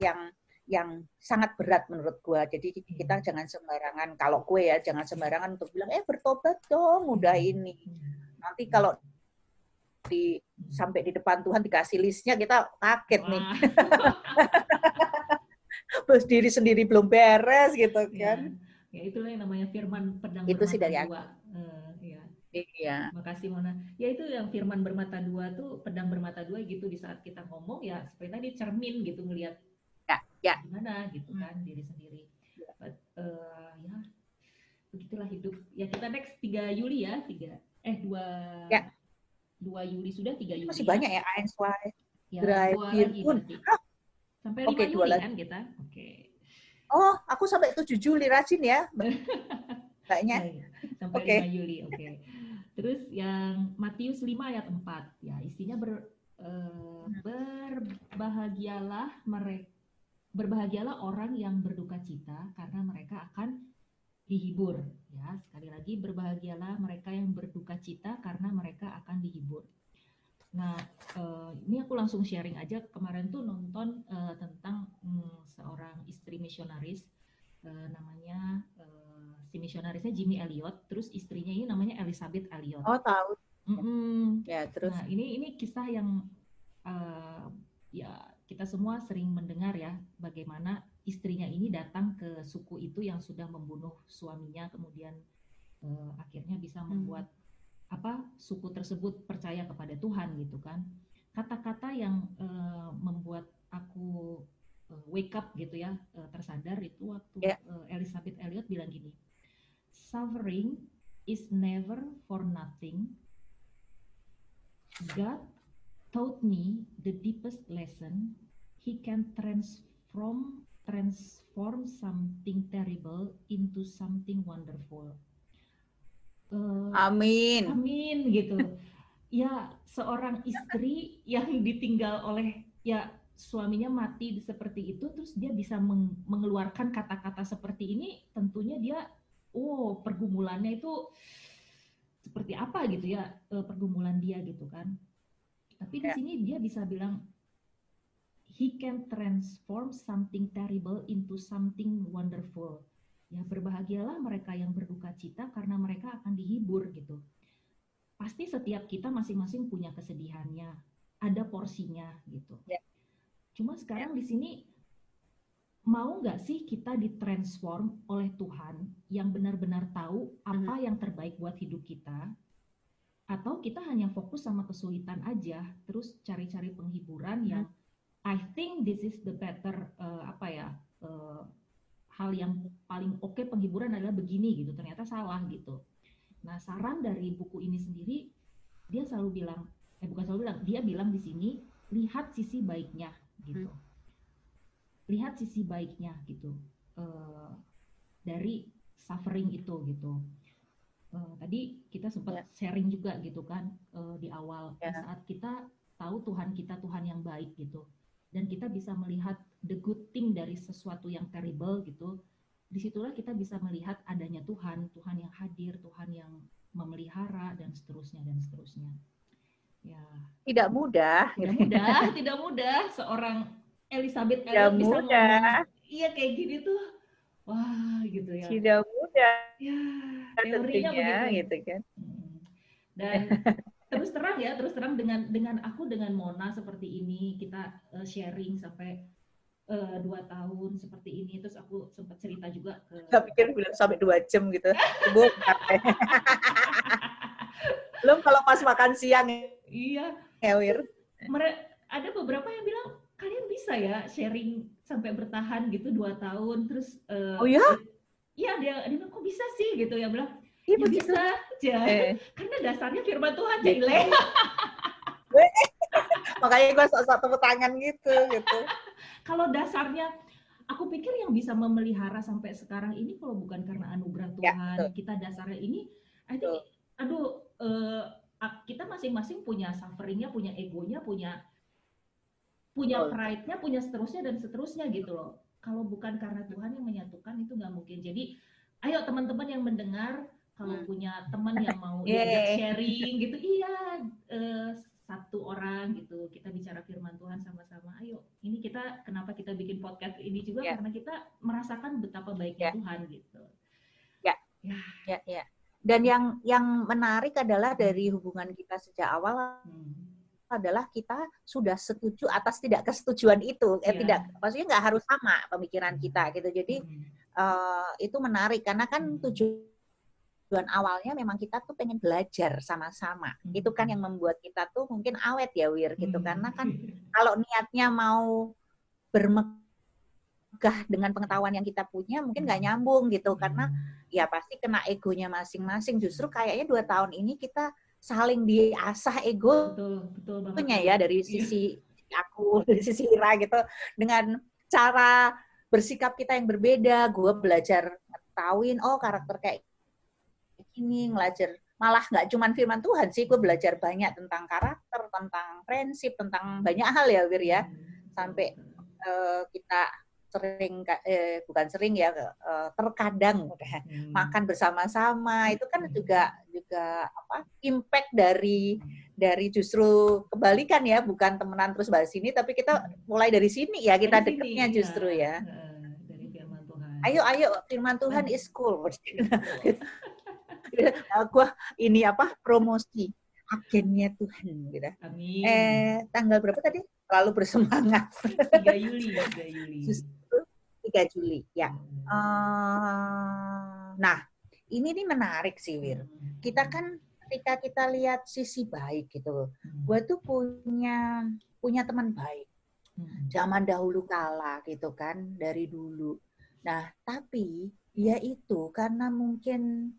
B: yang yang sangat berat menurut gue. Jadi kita hmm. jangan sembarangan, kalau gue ya jangan sembarangan untuk bilang, eh bertobat dong, udah ini. Nanti kalau di sampai di depan Tuhan dikasih listnya kita kaget nih. Bos diri sendiri belum beres gitu
A: iya. kan. Ya, ya itulah yang namanya firman pedang
B: itu sih dari aku.
A: Uh, ya. Iya. Makasih Mona. Ya itu yang firman bermata dua tuh pedang bermata dua gitu di saat kita ngomong ya seperti tadi cermin gitu ngelihat
B: ya, ya.
A: gimana gitu kan hmm. diri sendiri. Ya. But, uh, ya begitulah hidup. Ya kita next 3 Juli ya, 3 eh 2
B: ya
A: 2 Juli sudah 3 Juli.
B: Masih banyak ya ANSY.
A: Ya, Drive pun. Sampai 5 okay, Juli kan kita. Oke. Okay.
B: Oh, aku sampai 7 Juli rajin ya. Banyak.
A: sampai okay. 5 Juli. Oke. Okay. Terus yang Matius 5 ayat 4. Ya, isinya ber uh, berbahagialah mereka berbahagialah orang yang berduka cita karena mereka akan dihibur ya. Sekali lagi berbahagialah mereka yang berduka cita karena mereka akan dihibur. Nah uh, ini aku langsung sharing aja. Kemarin tuh nonton uh, tentang um, seorang istri misionaris uh, namanya uh, si misionarisnya Jimmy Elliot terus istrinya ini namanya Elizabeth Elliot
B: oh tahu.
A: Mm -hmm.
B: ya terus?
A: Nah ini ini kisah yang uh, ya kita semua sering mendengar ya bagaimana istrinya ini datang ke suku itu yang sudah membunuh suaminya kemudian uh, akhirnya bisa hmm. membuat hmm. apa suku tersebut percaya kepada Tuhan gitu kan kata-kata yang uh, membuat aku uh, wake up gitu ya uh, tersadar itu waktu yeah. uh, Elizabeth Elliot bilang gini suffering is never for nothing God taught me the deepest lesson he can transform transform something terrible into something wonderful.
B: Uh, amin.
A: Amin gitu. ya seorang istri yang ditinggal oleh ya suaminya mati seperti itu terus dia bisa meng mengeluarkan kata-kata seperti ini tentunya dia oh pergumulannya itu seperti apa gitu ya eh, pergumulan dia gitu kan tapi di ya. sini dia bisa bilang he can transform something terrible into something wonderful. Ya, berbahagialah mereka yang berduka cita karena mereka akan dihibur gitu. Pasti setiap kita masing-masing punya kesedihannya, ada porsinya gitu. Yeah. Cuma sekarang di sini mau nggak sih kita ditransform oleh Tuhan yang benar-benar tahu apa mm-hmm. yang terbaik buat hidup kita, atau kita hanya fokus sama kesulitan aja, terus cari-cari penghiburan yang I think this is the better uh, apa ya uh, hal yang paling oke okay penghiburan adalah begini gitu ternyata salah gitu nah saran dari buku ini sendiri dia selalu bilang eh bukan selalu bilang dia bilang di sini lihat sisi baiknya gitu hmm. lihat sisi baiknya gitu uh, dari suffering itu gitu uh, tadi kita sempat yeah. sharing juga gitu kan uh, di awal yeah. saat kita tahu Tuhan kita Tuhan yang baik gitu dan kita bisa melihat the good thing dari sesuatu yang terrible gitu. Di situlah kita bisa melihat adanya Tuhan Tuhan yang hadir Tuhan yang memelihara dan seterusnya dan seterusnya.
B: Ya. Tidak mudah.
A: Tidak mudah tidak mudah. Seorang Elizabeth
B: tidak bisa mudah.
A: iya kayak gini tuh wah gitu ya.
B: Tidak mudah.
A: Ya teorinya begitu.
B: gitu kan.
A: Hmm. dan terus terang ya terus terang dengan dengan aku dengan Mona seperti ini kita uh, sharing sampai uh, dua tahun seperti ini terus aku sempat cerita juga ke
B: Gak pikir bilang sampai dua jam gitu. Ibu belum kalau pas makan siang.
A: Iya.
B: Hewir
A: ada beberapa yang bilang kalian bisa ya sharing sampai bertahan gitu dua tahun terus
B: uh, oh ya
A: iya dia dia bilang kok bisa sih? gitu ya bilang Iya ya bisa aja. Eh. Karena dasarnya firman Tuhan, Cile.
B: Makanya gue sok-sok tepuk tangan gitu. gitu.
A: Kalau dasarnya, aku pikir yang bisa memelihara sampai sekarang ini kalau bukan karena anugerah ya, Tuhan, ya, kita dasarnya ini, I think, aduh, uh, kita masing-masing punya sufferingnya, punya egonya, punya punya pride-nya, punya seterusnya dan seterusnya gitu loh. Kalau bukan karena Tuhan yang menyatukan itu nggak mungkin. Jadi, ayo teman-teman yang mendengar, kalau hmm. punya teman yang mau diajak sharing gitu iya uh, satu orang gitu kita bicara firman Tuhan sama-sama ayo ini kita kenapa kita bikin podcast ini juga yeah. karena kita merasakan betapa baiknya yeah. Tuhan gitu
B: ya ya ya ya dan yang yang menarik adalah dari hubungan kita sejak awal hmm adalah kita sudah setuju atas tidak kesetujuan itu eh yeah. tidak maksudnya nggak harus sama pemikiran kita gitu jadi hmm. uh, itu menarik karena kan hmm. tujuan tujuan awalnya memang kita tuh pengen belajar sama-sama. Hmm. Itu kan yang membuat kita tuh mungkin awet ya Wir gitu. Hmm. Karena kan kalau niatnya mau bermegah dengan pengetahuan yang kita punya mungkin nggak hmm. nyambung gitu. Karena hmm. ya pasti kena egonya masing-masing. Justru kayaknya dua tahun ini kita saling diasah ego betul, betul ya dari iya. sisi aku, dari sisi Ira gitu. Dengan cara bersikap kita yang berbeda, gue belajar tahuin oh karakter kayak ini ngelajar. Malah nggak cuma firman Tuhan sih gue belajar banyak tentang karakter tentang prinsip tentang banyak hal ya Wir ya. Sampai uh, kita sering eh, bukan sering ya uh, terkadang hmm. makan bersama-sama. Itu kan juga juga apa impact dari dari justru kebalikan ya bukan temenan terus bahas ini tapi kita mulai dari sini ya kita dari deketnya sini, justru ya. ya dari firman Tuhan. Ayo ayo firman Tuhan is cool aku ini apa promosi agennya Tuhan gitu. Amin. Eh tanggal berapa tadi? Lalu bersemangat.
A: 3 Juli, 3 Juli.
B: Justru 3 Juli, ya. Uh, nah, ini nih menarik sih Wir. Hmm. Kita kan ketika kita lihat sisi baik gitu. Hmm. Gue tuh punya punya teman baik. Hmm. Zaman dahulu kala gitu kan, dari dulu. Nah, tapi dia itu karena mungkin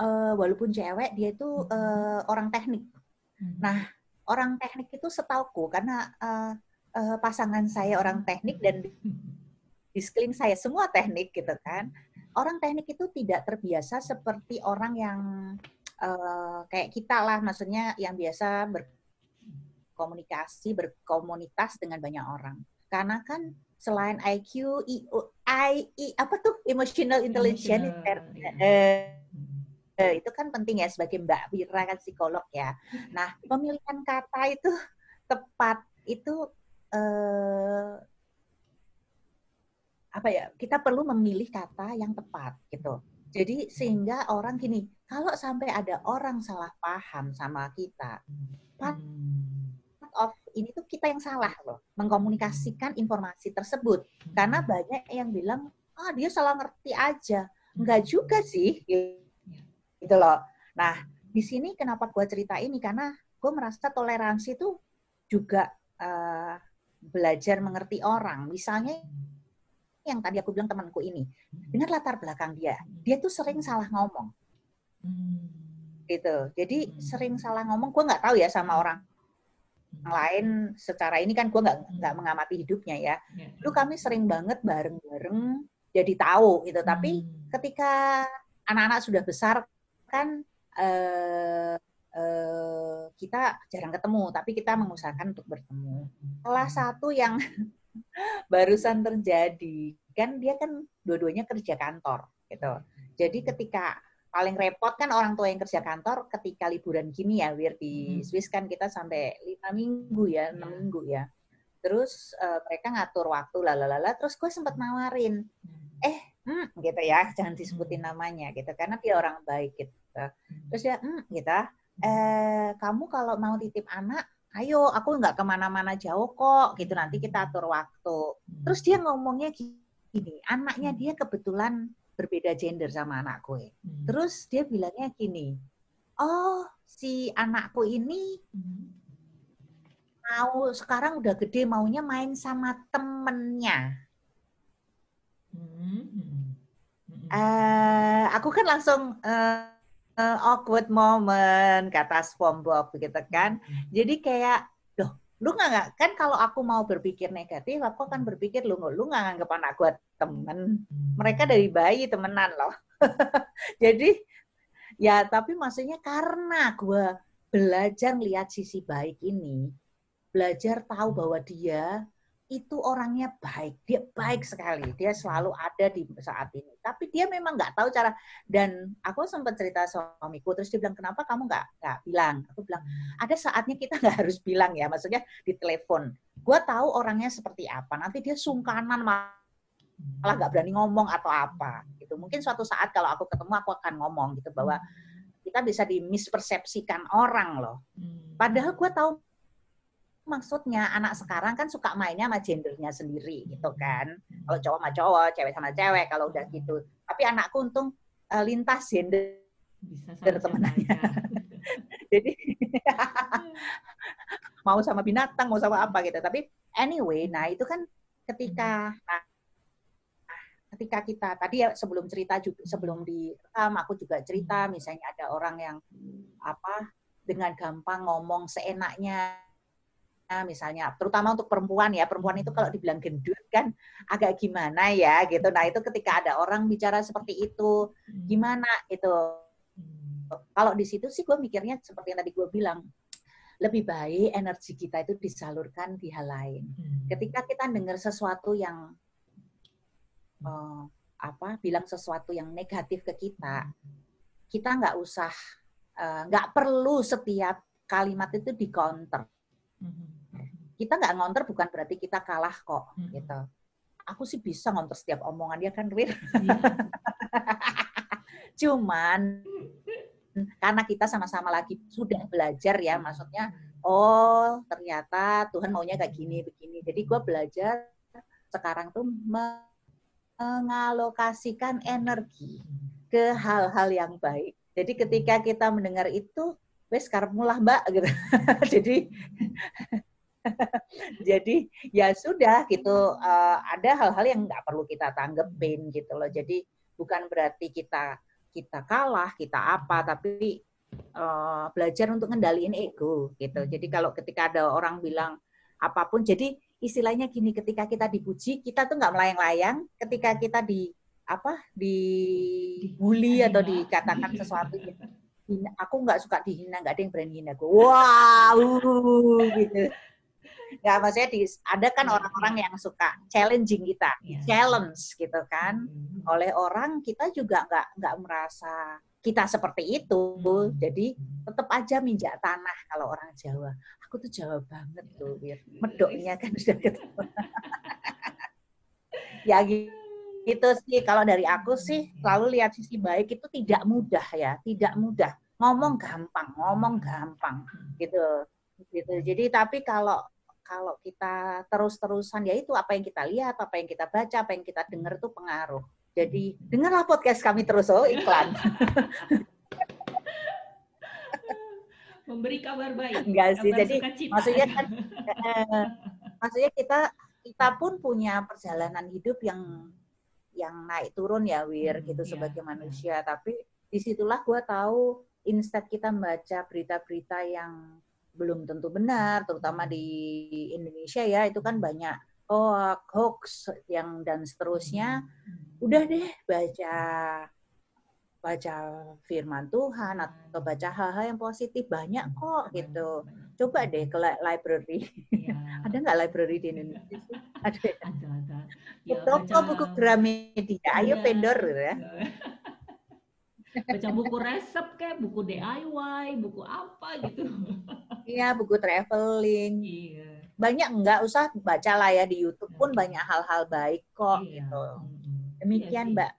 B: uh, walaupun cewek dia itu uh, orang teknik. Hmm. Nah, orang teknik itu setauku karena uh, uh, pasangan saya orang teknik dan di sekeliling saya semua teknik gitu kan. Orang teknik itu tidak terbiasa seperti orang yang uh, kayak kita lah, maksudnya yang biasa berkomunikasi, berkomunitas dengan banyak orang. Karena kan selain IQ, I, I, I apa tuh emotional intelligence, emotional, uh, Eh, itu kan penting ya sebagai Mbak Wira kan psikolog ya. Nah, pemilihan kata itu tepat itu eh, apa ya? Kita perlu memilih kata yang tepat gitu. Jadi sehingga orang gini, kalau sampai ada orang salah paham sama kita, part of ini tuh kita yang salah loh, mengkomunikasikan informasi tersebut. Karena banyak yang bilang, ah dia salah ngerti aja. Enggak juga sih gitu loh. Nah, di sini kenapa gue cerita ini karena gue merasa toleransi itu juga uh, belajar mengerti orang. Misalnya yang tadi aku bilang temanku ini, dengan latar belakang dia, dia tuh sering salah ngomong. Gitu. Jadi sering salah ngomong, gue nggak tahu ya sama orang lain secara ini kan gue nggak nggak mengamati hidupnya ya. Dulu kami sering banget bareng-bareng jadi tahu gitu. Tapi ketika anak-anak sudah besar kan eh, eh, kita jarang ketemu, tapi kita mengusahakan untuk bertemu. Salah satu yang barusan terjadi kan dia kan dua-duanya kerja kantor gitu. Jadi ketika paling repot kan orang tua yang kerja kantor ketika liburan gini ya, Wir di hmm. Swiss kan kita sampai lima minggu ya, enam hmm. minggu ya. Terus uh, mereka ngatur waktu lalalala, terus gue sempat nawarin, hmm. eh, hmm, gitu ya, jangan disebutin namanya gitu, karena dia orang baik gitu. Terus dia, hmm, gitu, eh, kamu kalau mau titip anak, ayo aku nggak ke mana-mana jauh kok, gitu nanti kita atur waktu. Terus dia ngomongnya gini, anaknya dia kebetulan berbeda gender sama anak gue. Hmm. Terus dia bilangnya gini, oh si anakku ini hmm. mau sekarang udah gede maunya main sama temennya. Hmm. Uh, aku kan langsung uh, awkward moment kata SpongeBob gitu kan. Jadi kayak lu nggak kan kalau aku mau berpikir negatif aku akan berpikir lu lu nggak nganggap anak gue temen. Mereka dari bayi temenan loh. Jadi ya tapi maksudnya karena gue belajar lihat sisi baik ini belajar tahu bahwa dia itu orangnya baik, dia baik sekali, dia selalu ada di saat ini. Tapi dia memang nggak tahu cara. Dan aku sempat cerita suamiku, terus dia bilang kenapa kamu nggak nggak bilang? Aku bilang ada saatnya kita nggak harus bilang ya, maksudnya di telepon. Gue tahu orangnya seperti apa. Nanti dia sungkanan malah nggak berani ngomong atau apa. Gitu. Mungkin suatu saat kalau aku ketemu aku akan ngomong gitu bahwa kita bisa dimispersepsikan orang loh. Hmm. Padahal gue tahu maksudnya anak sekarang kan suka mainnya sama gendernya sendiri gitu kan. Kalau cowok sama cowok, cewek sama cewek kalau udah gitu. Tapi anakku untung uh, lintas gender bisa temenannya. Jadi mau sama binatang, mau sama apa gitu. Tapi anyway, nah itu kan ketika nah, ketika kita tadi ya sebelum cerita juga sebelum di um, aku juga cerita misalnya ada orang yang apa dengan gampang ngomong seenaknya misalnya terutama untuk perempuan ya perempuan itu kalau dibilang gendut kan agak gimana ya gitu. Nah itu ketika ada orang bicara seperti itu hmm. gimana itu kalau di situ sih gue mikirnya seperti yang tadi gue bilang lebih baik energi kita itu disalurkan di hal lain. Hmm. ketika kita dengar sesuatu yang uh, apa bilang sesuatu yang negatif ke kita kita nggak usah eh, nggak uh, perlu setiap kalimat itu di counter hmm kita nggak ngonter bukan berarti kita kalah kok hmm. gitu. Aku sih bisa ngonter setiap omongan dia kan Wir iya. cuman karena kita sama-sama lagi sudah belajar ya maksudnya oh ternyata Tuhan maunya kayak gini begini. Jadi gue belajar sekarang tuh mengalokasikan energi ke hal-hal yang baik. Jadi ketika kita mendengar itu wes mulah mbak gitu. Jadi jadi ya sudah gitu uh, ada hal-hal yang nggak perlu kita tanggepin gitu loh. Jadi bukan berarti kita kita kalah kita apa tapi uh, belajar untuk ngendaliin ego gitu. Jadi kalau ketika ada orang bilang apa pun jadi istilahnya gini ketika kita dipuji kita tuh nggak melayang-layang. Ketika kita di apa dibully atau dikatakan sesuatu gitu aku nggak suka dihina nggak ada yang berani hina gue wow gitu nggak maksudnya di, ada kan iya, orang-orang yang suka challenging kita, yeah. challenge gitu kan. Mm-hmm. Oleh orang kita juga nggak nggak merasa kita seperti itu. Mm-hmm. Jadi tetap aja minjak tanah kalau orang Jawa. Aku tuh Jawa banget tuh, biar medoknya kan sudah ketemu. ya gitu sih kalau dari aku sih selalu lihat sisi baik itu tidak mudah ya, tidak mudah. Ngomong gampang, ngomong gampang gitu gitu. Jadi tapi kalau kalau kita terus-terusan ya itu apa yang kita lihat, apa yang kita baca, apa yang kita dengar itu pengaruh. Jadi dengarlah podcast kami terus oh iklan.
A: Memberi kabar baik.
B: Enggak sih, jadi maksudnya kan eh, maksudnya kita kita pun punya perjalanan hidup yang yang naik turun ya Wir hmm, gitu yeah, sebagai manusia yeah. tapi di situlah gue tahu instead kita membaca berita-berita yang belum tentu benar terutama di Indonesia ya itu kan banyak hoax hoax yang dan seterusnya. Hmm. udah deh baca baca firman Tuhan atau baca hal-hal yang positif banyak kok gitu. coba deh ke library. Ya. ada nggak library di Indonesia ada ada. Ada ya, toko baca... buku Gramedia? Ayo ya. vendor ya
A: baca buku resep kayak buku DIY buku apa gitu
B: iya buku traveling iya. banyak nggak usah baca lah ya di YouTube pun iya. banyak hal-hal baik kok iya. gitu demikian iya mbak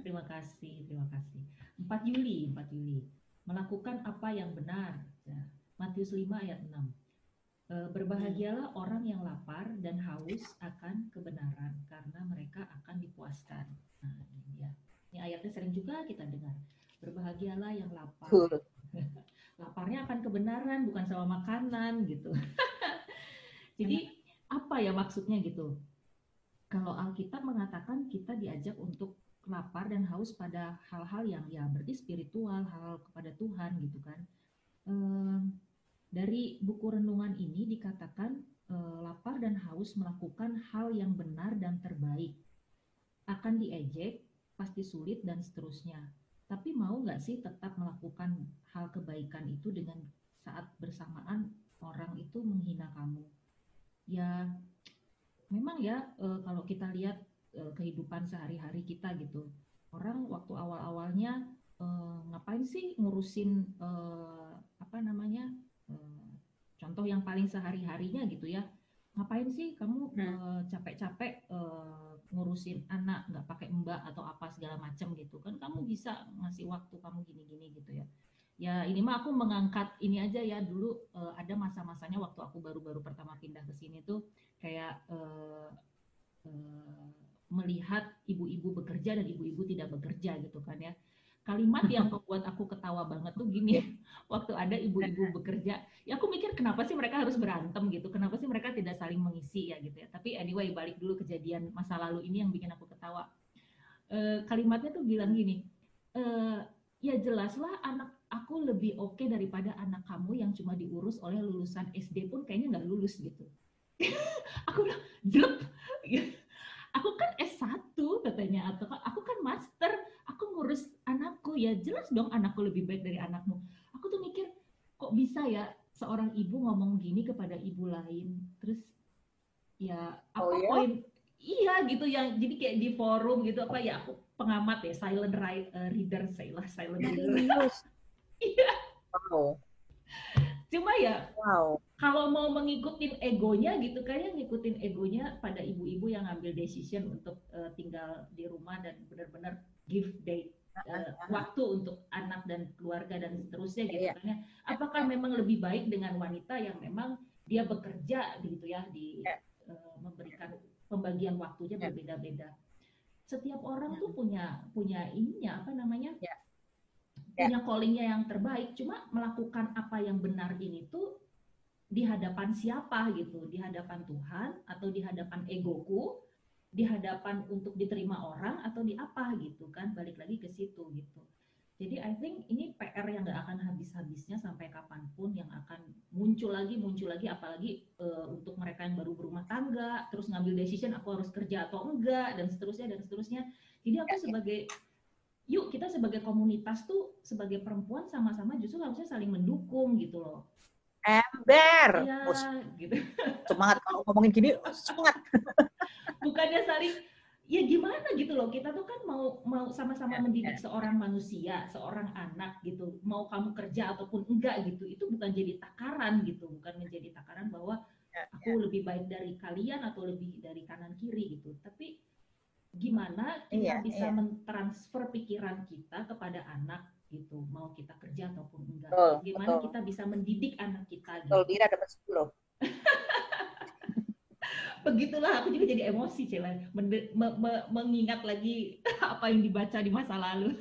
A: terima kasih terima kasih 4 Juli 4 Juli melakukan apa yang benar ya. Matius 5 ayat 6. E, berbahagialah orang yang lapar dan haus akan kebenaran karena mereka akan dipuaskan. Nah, ini. Ini ayatnya sering juga kita dengar. Berbahagialah yang lapar. Laparnya akan kebenaran bukan sama makanan gitu. Jadi apa ya maksudnya gitu? Kalau Alkitab mengatakan kita diajak untuk lapar dan haus pada hal-hal yang ya berarti spiritual, hal, -hal kepada Tuhan gitu kan. Ehm, dari buku renungan ini dikatakan e, lapar dan haus melakukan hal yang benar dan terbaik. Akan diejek, pasti sulit dan seterusnya. Tapi mau nggak sih tetap melakukan hal kebaikan itu dengan saat bersamaan orang itu menghina kamu? Ya, memang ya e, kalau kita lihat e, kehidupan sehari-hari kita gitu, orang waktu awal-awalnya e, ngapain sih ngurusin e, apa namanya contoh yang paling sehari-harinya gitu ya ngapain sih kamu uh, capek-capek uh, ngurusin anak nggak pakai mbak atau apa segala macam gitu kan kamu bisa ngasih waktu kamu gini-gini gitu ya. Ya ini mah aku mengangkat ini aja ya dulu uh, ada masa-masanya waktu aku baru-baru pertama pindah ke sini tuh kayak uh, uh, melihat ibu-ibu bekerja dan ibu-ibu tidak bekerja gitu kan ya kalimat yang membuat aku ketawa banget tuh gini. Waktu ada ibu-ibu bekerja ya aku mikir kenapa sih mereka harus berantem? gitu. Kenapa sih mereka tidak saling mengisi? ya gitu ya. Tapi anyway balik dulu kejadian masa lalu ini yang bikin aku ketawa. E, kalimatnya tuh bilang gini e, ya jelaslah anak aku lebih oke okay daripada anak kamu yang cuma diurus oleh lulusan SD pun kayaknya nggak lulus gitu. Aku bilang jelek aku kan S1 katanya atau aku kan master aku ngurus anakku ya jelas dong anakku lebih baik dari anakmu aku tuh mikir kok bisa ya seorang ibu ngomong gini kepada ibu lain terus ya apa oh, ya? poin iya gitu yang jadi kayak di forum gitu apa ya aku pengamat ya silent eh, reader saya lah silent reader iya wow. cuma ya wow. kalau mau mengikutin egonya gitu kayak ngikutin egonya pada ibu-ibu yang ngambil decision untuk uh, tinggal di rumah dan benar-benar give date uh, waktu untuk anak dan keluarga dan seterusnya gitu yeah. kan ya. Apakah memang lebih baik dengan wanita yang memang dia bekerja gitu ya di uh, memberikan pembagian waktunya berbeda-beda. Setiap orang tuh punya punya ininya apa namanya? Yeah. punya callingnya yang terbaik. Cuma melakukan apa yang benar ini tuh di hadapan siapa gitu, di hadapan Tuhan atau di hadapan egoku di hadapan untuk diterima orang atau di apa gitu kan balik lagi ke situ gitu. Jadi I think ini PR yang nggak akan habis-habisnya sampai kapan pun yang akan muncul lagi muncul lagi apalagi uh, untuk mereka yang baru berumah tangga terus ngambil decision aku harus kerja atau enggak dan seterusnya dan seterusnya. Jadi aku sebagai yuk kita sebagai komunitas tuh sebagai perempuan sama-sama justru harusnya saling mendukung gitu loh.
B: Ember. Ya, gitu. semangat kalau ngomongin gini semangat
A: bukannya saling ya gimana gitu loh. Kita tuh kan mau mau sama-sama ya, mendidik ya. seorang manusia seorang anak gitu. Mau kamu kerja ataupun enggak gitu itu bukan jadi takaran gitu. Bukan menjadi takaran bahwa ya, aku lebih baik dari kalian atau lebih dari kanan kiri gitu. Tapi gimana kita bisa mentransfer pikiran kita kepada anak gitu. Mau kita kerja ataupun enggak. Betul, gimana betul. kita bisa mendidik anak kita
B: gitu. Betul, Dira dapat 10
A: begitulah aku juga jadi emosi cila me me mengingat lagi apa yang dibaca di masa lalu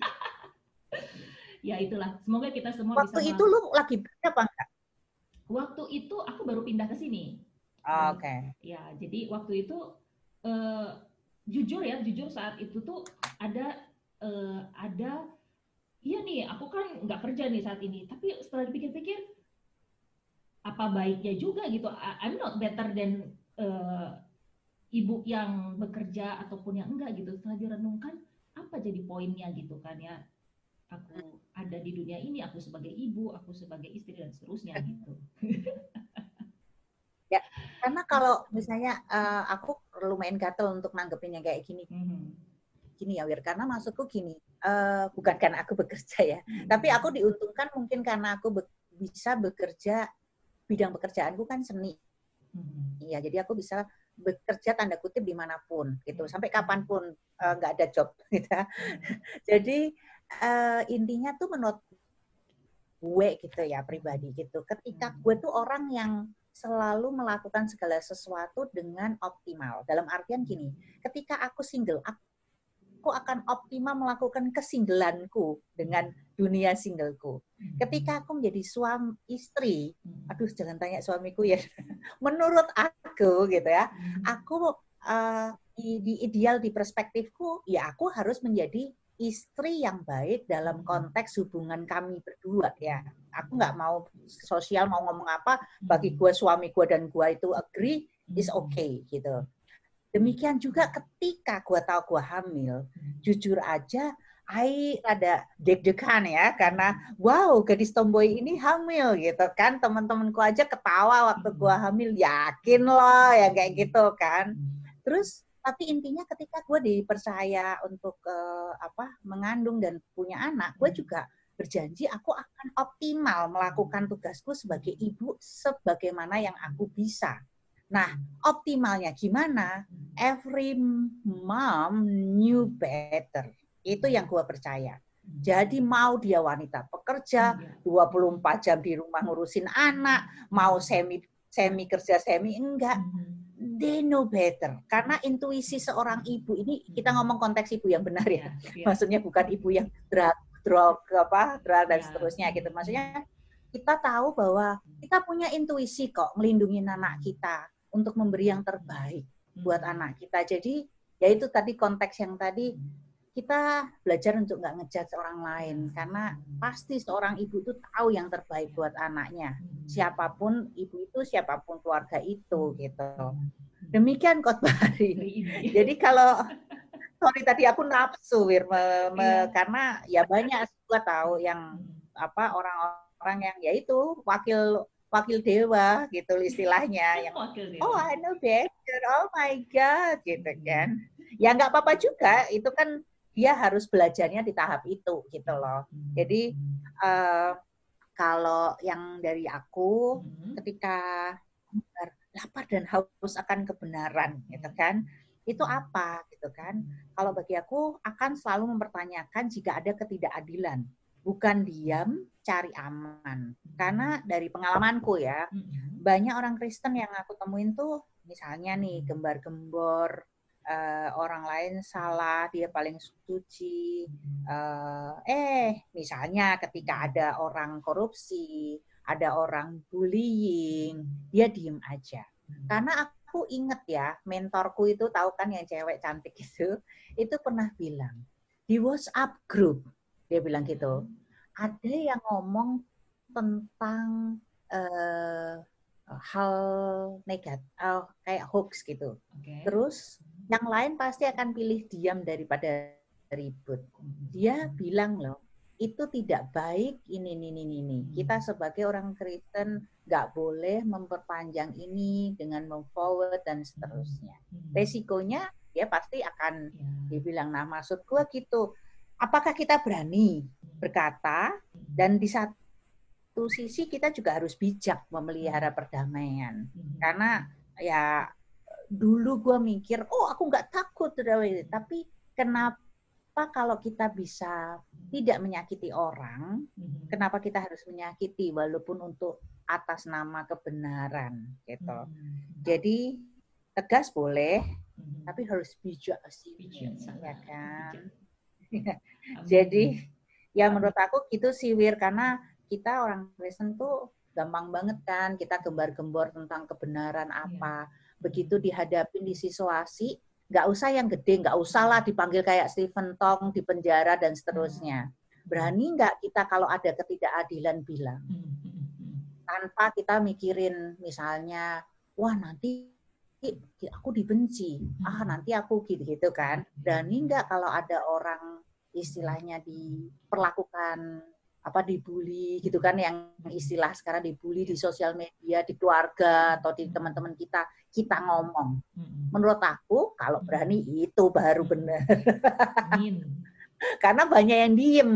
A: ya itulah semoga kita semua
B: waktu bisa itu lu lagi apa enggak
A: waktu itu aku baru pindah ke sini
B: Oh, Oke. Okay.
A: Ya, jadi waktu itu uh, jujur ya, jujur saat itu tuh ada uh, ada iya nih, aku kan nggak kerja nih saat ini, tapi setelah dipikir-pikir apa baiknya juga gitu. I'm not better than uh, ibu yang bekerja ataupun yang enggak gitu. Setelah direnungkan, apa jadi poinnya gitu kan ya? Aku ada di dunia ini, aku sebagai ibu, aku sebagai istri dan seterusnya gitu.
B: ya, karena kalau misalnya uh, aku lumayan gatel untuk nanggepinnya kayak gini. Mm -hmm. Gini ya, Wir, karena maksudku gini, uh, bukan karena aku bekerja ya, mm -hmm. tapi aku diuntungkan mungkin karena aku be bisa bekerja bidang pekerjaanku kan seni. Iya, hmm. jadi aku bisa bekerja tanda kutip di mana pun gitu, sampai kapan pun eh, nggak uh, ada job gitu. jadi uh, intinya tuh menurut gue gitu ya pribadi gitu, ketika gue tuh orang yang selalu melakukan segala sesuatu dengan optimal. Dalam artian gini, ketika aku single, aku aku akan optimal melakukan kesinggelanku dengan dunia singleku. Hmm. Ketika aku menjadi suami istri, hmm. aduh jangan tanya suamiku ya. Menurut aku gitu ya, hmm. aku uh, di, di ideal di perspektifku, ya aku harus menjadi istri yang baik dalam konteks hubungan kami berdua ya. Aku nggak mau sosial mau ngomong apa, bagi gue suami gue dan gue itu agree is okay gitu. Demikian juga ketika gue tahu gue hamil, hmm. jujur aja, I ada deg-degan ya karena wow gadis tomboy ini hamil gitu kan teman-temanku aja ketawa waktu gue hmm. hamil yakin loh ya kayak gitu kan hmm. terus tapi intinya ketika gue dipercaya untuk uh, apa mengandung dan punya anak gue juga berjanji aku akan optimal melakukan tugasku sebagai ibu sebagaimana yang aku bisa Nah, optimalnya gimana? Every mom knew better. Itu yang gue percaya. Jadi mau dia wanita pekerja, 24 jam di rumah ngurusin anak, mau semi semi kerja semi enggak, they know better. Karena intuisi seorang ibu ini kita ngomong konteks ibu yang benar ya. Maksudnya bukan ibu yang drag drug apa drug dan seterusnya gitu. Maksudnya kita tahu bahwa kita punya intuisi kok melindungi anak kita untuk memberi yang terbaik buat hmm. anak kita. Jadi ya itu tadi konteks yang tadi kita belajar untuk nggak ngejudge orang lain. Karena pasti seorang ibu itu tahu yang terbaik buat anaknya. Siapa pun ibu itu siapa pun keluarga itu gitu. Demikian khotbah hari ini. Jadi kalau sorry tadi aku nafsu Wir me, me, iya. karena ya banyak juga tahu yang apa orang-orang yang yaitu wakil wakil dewa gitu istilahnya yang oh I know better oh my god gitu hmm. kan. Ya nggak apa-apa juga itu kan dia harus belajarnya di tahap itu gitu loh. Hmm. jadi uh, kalau yang dari aku hmm. ketika lapar dan haus akan kebenaran gitu kan itu apa gitu kan? Kalau bagi aku akan selalu mempertanyakan jika ada ketidakadilan bukan diam cari aman. Karena dari pengalamanku ya, banyak orang Kristen yang aku temuin tuh misalnya nih gembar-gembor uh, orang lain salah, dia paling suci. Uh, eh, misalnya ketika ada orang korupsi, ada orang bullying, dia diem aja. Karena aku inget ya, mentorku itu tahu kan yang cewek cantik itu, itu pernah bilang di WhatsApp group, dia bilang gitu ada yang ngomong tentang uh, hal negatif, uh, kayak hoax gitu. Okay. Terus yang lain pasti akan pilih diam daripada ribut. Dia hmm. bilang loh, itu tidak baik ini ini ini ini. Hmm. Kita sebagai orang Kristen nggak boleh memperpanjang ini dengan move forward dan seterusnya. Hmm. Resikonya dia pasti akan yeah. dibilang, nah maksud gua gitu. Apakah kita berani berkata dan di satu sisi kita juga harus bijak memelihara perdamaian? Karena ya dulu gue mikir oh aku nggak takut tapi kenapa kalau kita bisa tidak menyakiti orang kenapa kita harus menyakiti walaupun untuk atas nama kebenaran gitu? Jadi tegas boleh tapi harus bijak sih ya kan jadi ya menurut aku gitu sih Wir karena kita orang Kristen tuh gampang banget kan kita gembar-gembor tentang kebenaran iya. apa. Begitu dihadapin di situasi, nggak usah yang gede, nggak usah lah dipanggil kayak Stephen Tong di penjara dan seterusnya. Hmm. Berani nggak kita kalau ada ketidakadilan bilang? Hmm, hmm, Tanpa kita mikirin misalnya, wah nanti aku dibenci, ah nanti aku gitu-gitu kan. Berani nggak kalau ada orang istilahnya diperlakukan apa dibully gitu kan yang istilah sekarang dibully di sosial media di keluarga atau di teman-teman kita kita ngomong. Menurut aku kalau berani itu baru benar. Karena banyak yang diem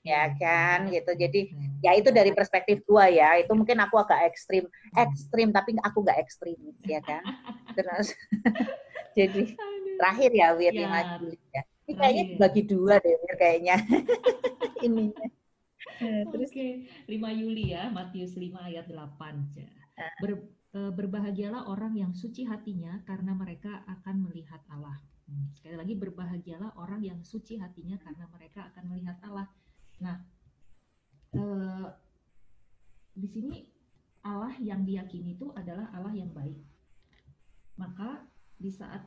B: ya kan gitu. Jadi ya itu dari perspektif gua ya. Itu mungkin aku agak ekstrim ekstrim tapi aku nggak ekstrim ya kan terus jadi terakhir ya Wir ya, ya. Ini kayaknya bagi dua deh Wir kayaknya ininya
A: Terus Oke, 5 Juli ya, Matius 5 ayat 8. Ah. Ber, e, berbahagialah orang yang suci hatinya karena mereka akan melihat Allah. Hmm, sekali lagi berbahagialah orang yang suci hatinya karena mereka akan melihat Allah. Nah, eh, di sini Allah yang diyakini itu adalah Allah yang baik. Maka di saat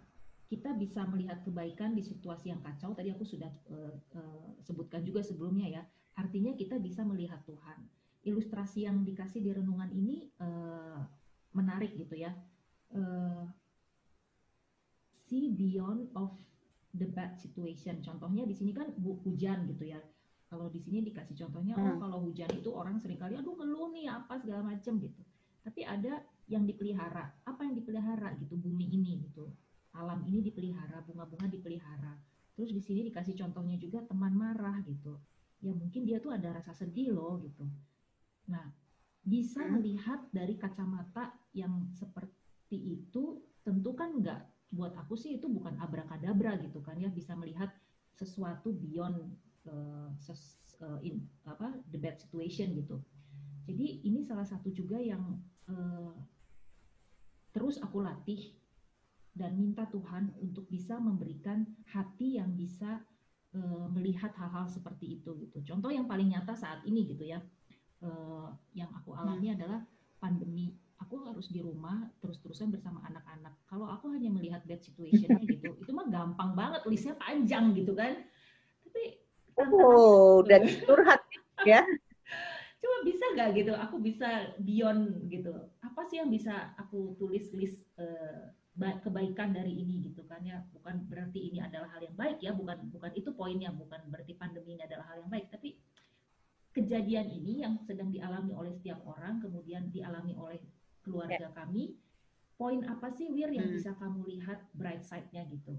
A: kita bisa melihat kebaikan di situasi yang kacau, tadi aku sudah uh, uh, sebutkan juga sebelumnya ya, Artinya kita bisa melihat Tuhan. Ilustrasi yang dikasih di renungan ini uh, menarik gitu ya. Uh, see beyond of the bad situation. Contohnya di sini kan hujan gitu ya. Kalau di sini dikasih contohnya, oh hmm. kalau hujan itu orang sering kali aduh ngeluh nih apa segala macam gitu. Tapi ada yang dipelihara. Apa yang dipelihara gitu bumi ini gitu. Alam ini dipelihara, bunga-bunga dipelihara. Terus di sini dikasih contohnya juga teman marah gitu ya mungkin dia tuh ada rasa sedih loh gitu. Nah, bisa hmm. melihat dari kacamata yang seperti itu tentu kan enggak buat aku sih itu bukan abrakadabra gitu kan ya bisa melihat sesuatu beyond uh, ses, uh, in apa the bad situation gitu. Jadi ini salah satu juga yang uh, terus aku latih dan minta Tuhan untuk bisa memberikan hati yang bisa Eh, melihat hal-hal seperti itu gitu. Contoh yang paling nyata saat ini gitu ya, uh, yang aku alami hmm. adalah pandemi. Aku harus di rumah terus-terusan bersama anak-anak. Kalau aku hanya melihat bad situationnya gitu, itu mah gampang banget, listnya panjang gitu kan. Tapi
B: oh, dan curhat ya.
A: Coba bisa nggak gitu? Aku bisa beyond gitu. Apa sih yang bisa aku tulis list uh, kebaikan dari ini gitu kan ya bukan berarti ini adalah hal yang baik ya bukan bukan itu poinnya bukan berarti pandemi ini adalah hal yang baik tapi kejadian ini yang sedang dialami oleh setiap orang kemudian dialami oleh keluarga ya. kami poin apa sih Wir yang hmm. bisa kamu lihat bright side-nya gitu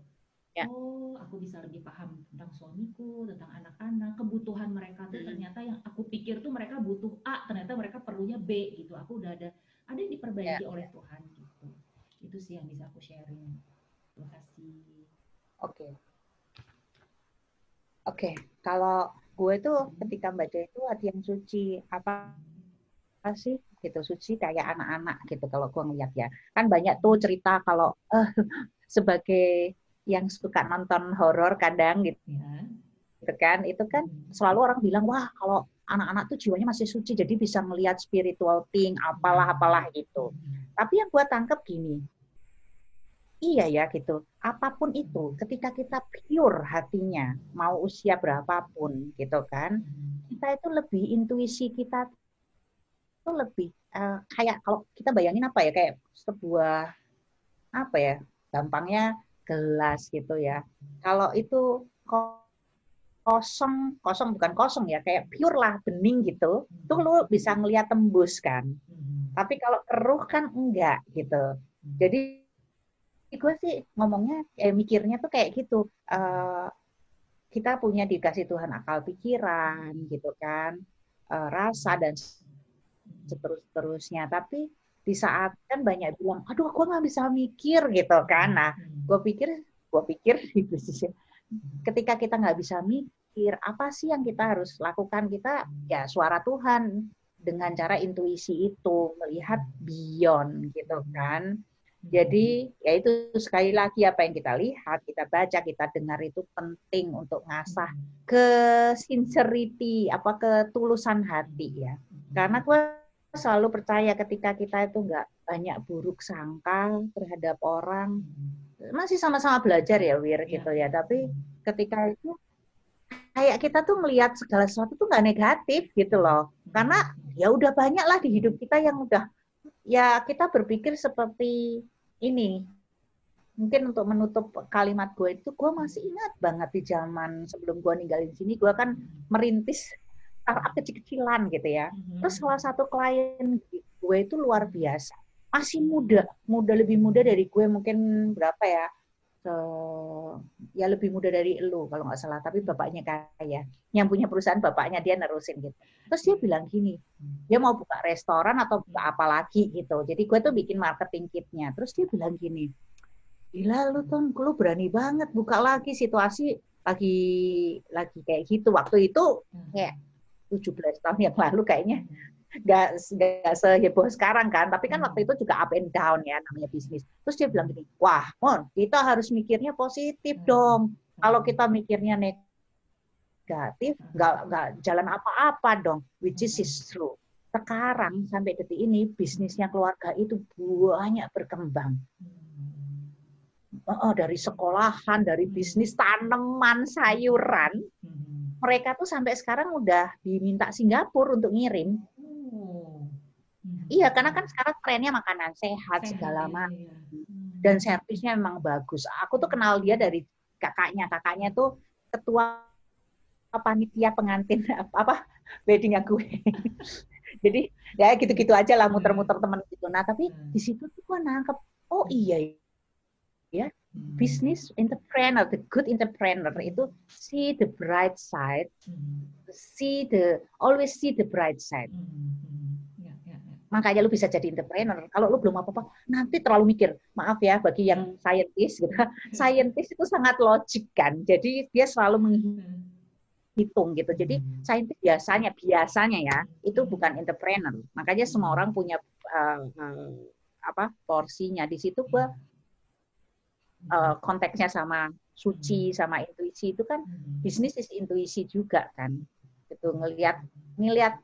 A: ya. oh aku bisa lebih paham tentang suamiku tentang anak-anak kebutuhan mereka tuh hmm. ternyata yang aku pikir tuh mereka butuh A ternyata mereka perlunya B gitu aku udah ada ada yang diperbaiki ya. oleh Tuhan gitu itu sih yang bisa aku sharing terima kasih
B: oke okay. oke okay. kalau gue tuh ketika baca itu hati yang suci apa apa sih gitu suci kayak anak-anak gitu kalau gue ngeliat ya kan banyak tuh cerita kalau uh, sebagai yang suka nonton horor kadang gitu ya. gitu kan itu kan hmm. selalu orang bilang wah kalau anak-anak tuh jiwanya masih suci jadi bisa melihat spiritual thing apalah apalah gitu tapi yang gue tangkep gini, iya ya gitu. Apa pun itu, ketika kita pure hatinya, mau usia berapapun gitu kan, kita itu lebih intuisi kita itu lebih uh, kayak kalau kita bayangin apa ya kayak sebuah apa ya gampangnya gelas gitu ya. Kalau itu kosong kosong bukan kosong ya kayak pure lah bening gitu, tuh lu bisa ngeliat tembus kan. Tapi kalau keruh kan enggak gitu. Jadi gue sih ngomongnya, eh, mikirnya tuh kayak gitu. Uh, kita punya dikasih Tuhan akal pikiran gitu kan, uh, rasa dan seterus-terusnya. Tapi di saat kan banyak bilang, aduh gue nggak bisa mikir gitu kan. Nah, gue pikir, gue pikir ketika kita nggak bisa mikir, apa sih yang kita harus lakukan? Kita ya suara Tuhan dengan cara intuisi itu melihat beyond gitu kan. Jadi ya itu sekali lagi apa yang kita lihat, kita baca, kita dengar itu penting untuk ngasah ke sincerity, apa ketulusan hati ya. Karena gue selalu percaya ketika kita itu nggak banyak buruk sangka terhadap orang. Masih sama-sama belajar ya Wir ya. gitu ya. Tapi ketika itu kayak kita tuh melihat segala sesuatu tuh nggak negatif gitu loh. Karena ya udah banyak lah di hidup kita yang udah ya kita berpikir seperti ini. Mungkin untuk menutup kalimat gue itu gue masih ingat banget di zaman sebelum gue ninggalin sini gue kan merintis startup kecil-kecilan gitu ya. Mm-hmm. Terus salah satu klien gue itu luar biasa. Masih muda, muda lebih muda dari gue mungkin berapa ya? ke ya lebih muda dari lu kalau nggak salah tapi bapaknya kaya yang punya perusahaan bapaknya dia nerusin gitu terus dia bilang gini dia mau buka restoran atau buka apa lagi gitu jadi gue tuh bikin marketing kitnya terus dia bilang gini gila lu tuh lu berani banget buka lagi situasi lagi lagi kayak gitu waktu itu kayak 17 tahun yang lalu kayaknya. Nggak nggak seheboh sekarang kan tapi kan waktu itu juga up and down ya namanya bisnis. Terus dia bilang gini wah mon kita harus mikirnya positif hmm. dong. Kalau kita mikirnya negatif nggak nggak jalan apa-apa dong. Which is, is true. Sekarang sampai detik ini bisnisnya keluarga itu banyak berkembang. Oh, dari sekolahan dari bisnis tanaman sayuran mereka tuh sampai sekarang udah diminta Singapura untuk ngirim. Oh. Iya, karena kan sekarang trennya makanan sehat, sehat segala iya, macam. Iya. Dan servisnya memang bagus. Aku tuh kenal dia dari kakaknya. Kakaknya tuh ketua panitia pengantin apa weddingnya gue. Jadi ya gitu-gitu aja lah muter-muter teman gitu. Nah, tapi hmm. di situ tuh gue nangkep, oh iya ya Hmm. Business entrepreneur, the good entrepreneur itu see the bright side, hmm. see the always see the bright side. Hmm. Ya, ya, ya. Makanya lu bisa jadi entrepreneur. Kalau lu belum apa-apa, nanti terlalu mikir. Maaf ya bagi yang scientist gitu. scientist itu sangat logik kan. Jadi dia selalu menghitung gitu. Jadi scientist biasanya biasanya ya itu bukan entrepreneur. Makanya semua orang punya uh, uh, apa porsinya. Di situ gua uh, konteksnya sama suci hmm. sama intuisi itu kan hmm. bisnis is intuisi juga kan itu ngelihat ngelihat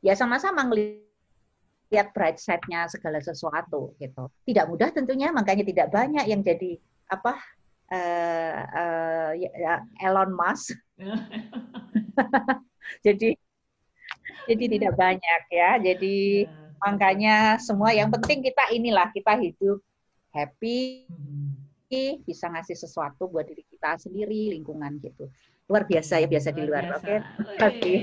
B: ya sama-sama ngelihat bright side-nya segala sesuatu gitu tidak mudah tentunya makanya tidak banyak yang jadi apa uh, uh, ya, Elon Musk jadi jadi tidak banyak ya jadi ya. makanya semua yang penting kita inilah kita hidup happy bisa ngasih sesuatu buat diri kita sendiri, lingkungan gitu. Luar biasa ya biasa luar di luar. Oke. Okay?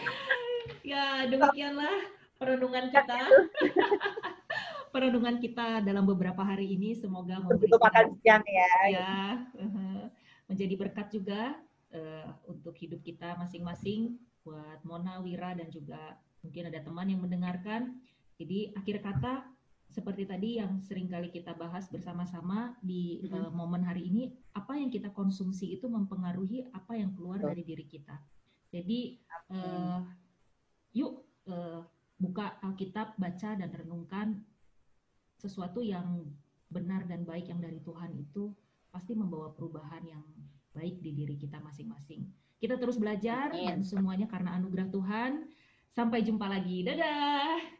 A: ya, demikianlah perenungan kita. perenungan kita dalam beberapa hari ini semoga
B: memberikan makan siang ya.
A: Ya, uh, menjadi berkat juga uh, untuk hidup kita masing-masing buat Mona, Wira dan juga mungkin ada teman yang mendengarkan. Jadi akhir kata seperti tadi yang sering kali kita bahas bersama-sama di mm-hmm. uh, momen hari ini, apa yang kita konsumsi itu mempengaruhi apa yang keluar dari diri kita. Jadi uh, yuk uh, buka Alkitab, baca dan renungkan sesuatu yang benar dan baik yang dari Tuhan itu pasti membawa perubahan yang baik di diri kita masing-masing. Kita terus belajar dan semuanya karena anugerah Tuhan. Sampai jumpa lagi. Dadah.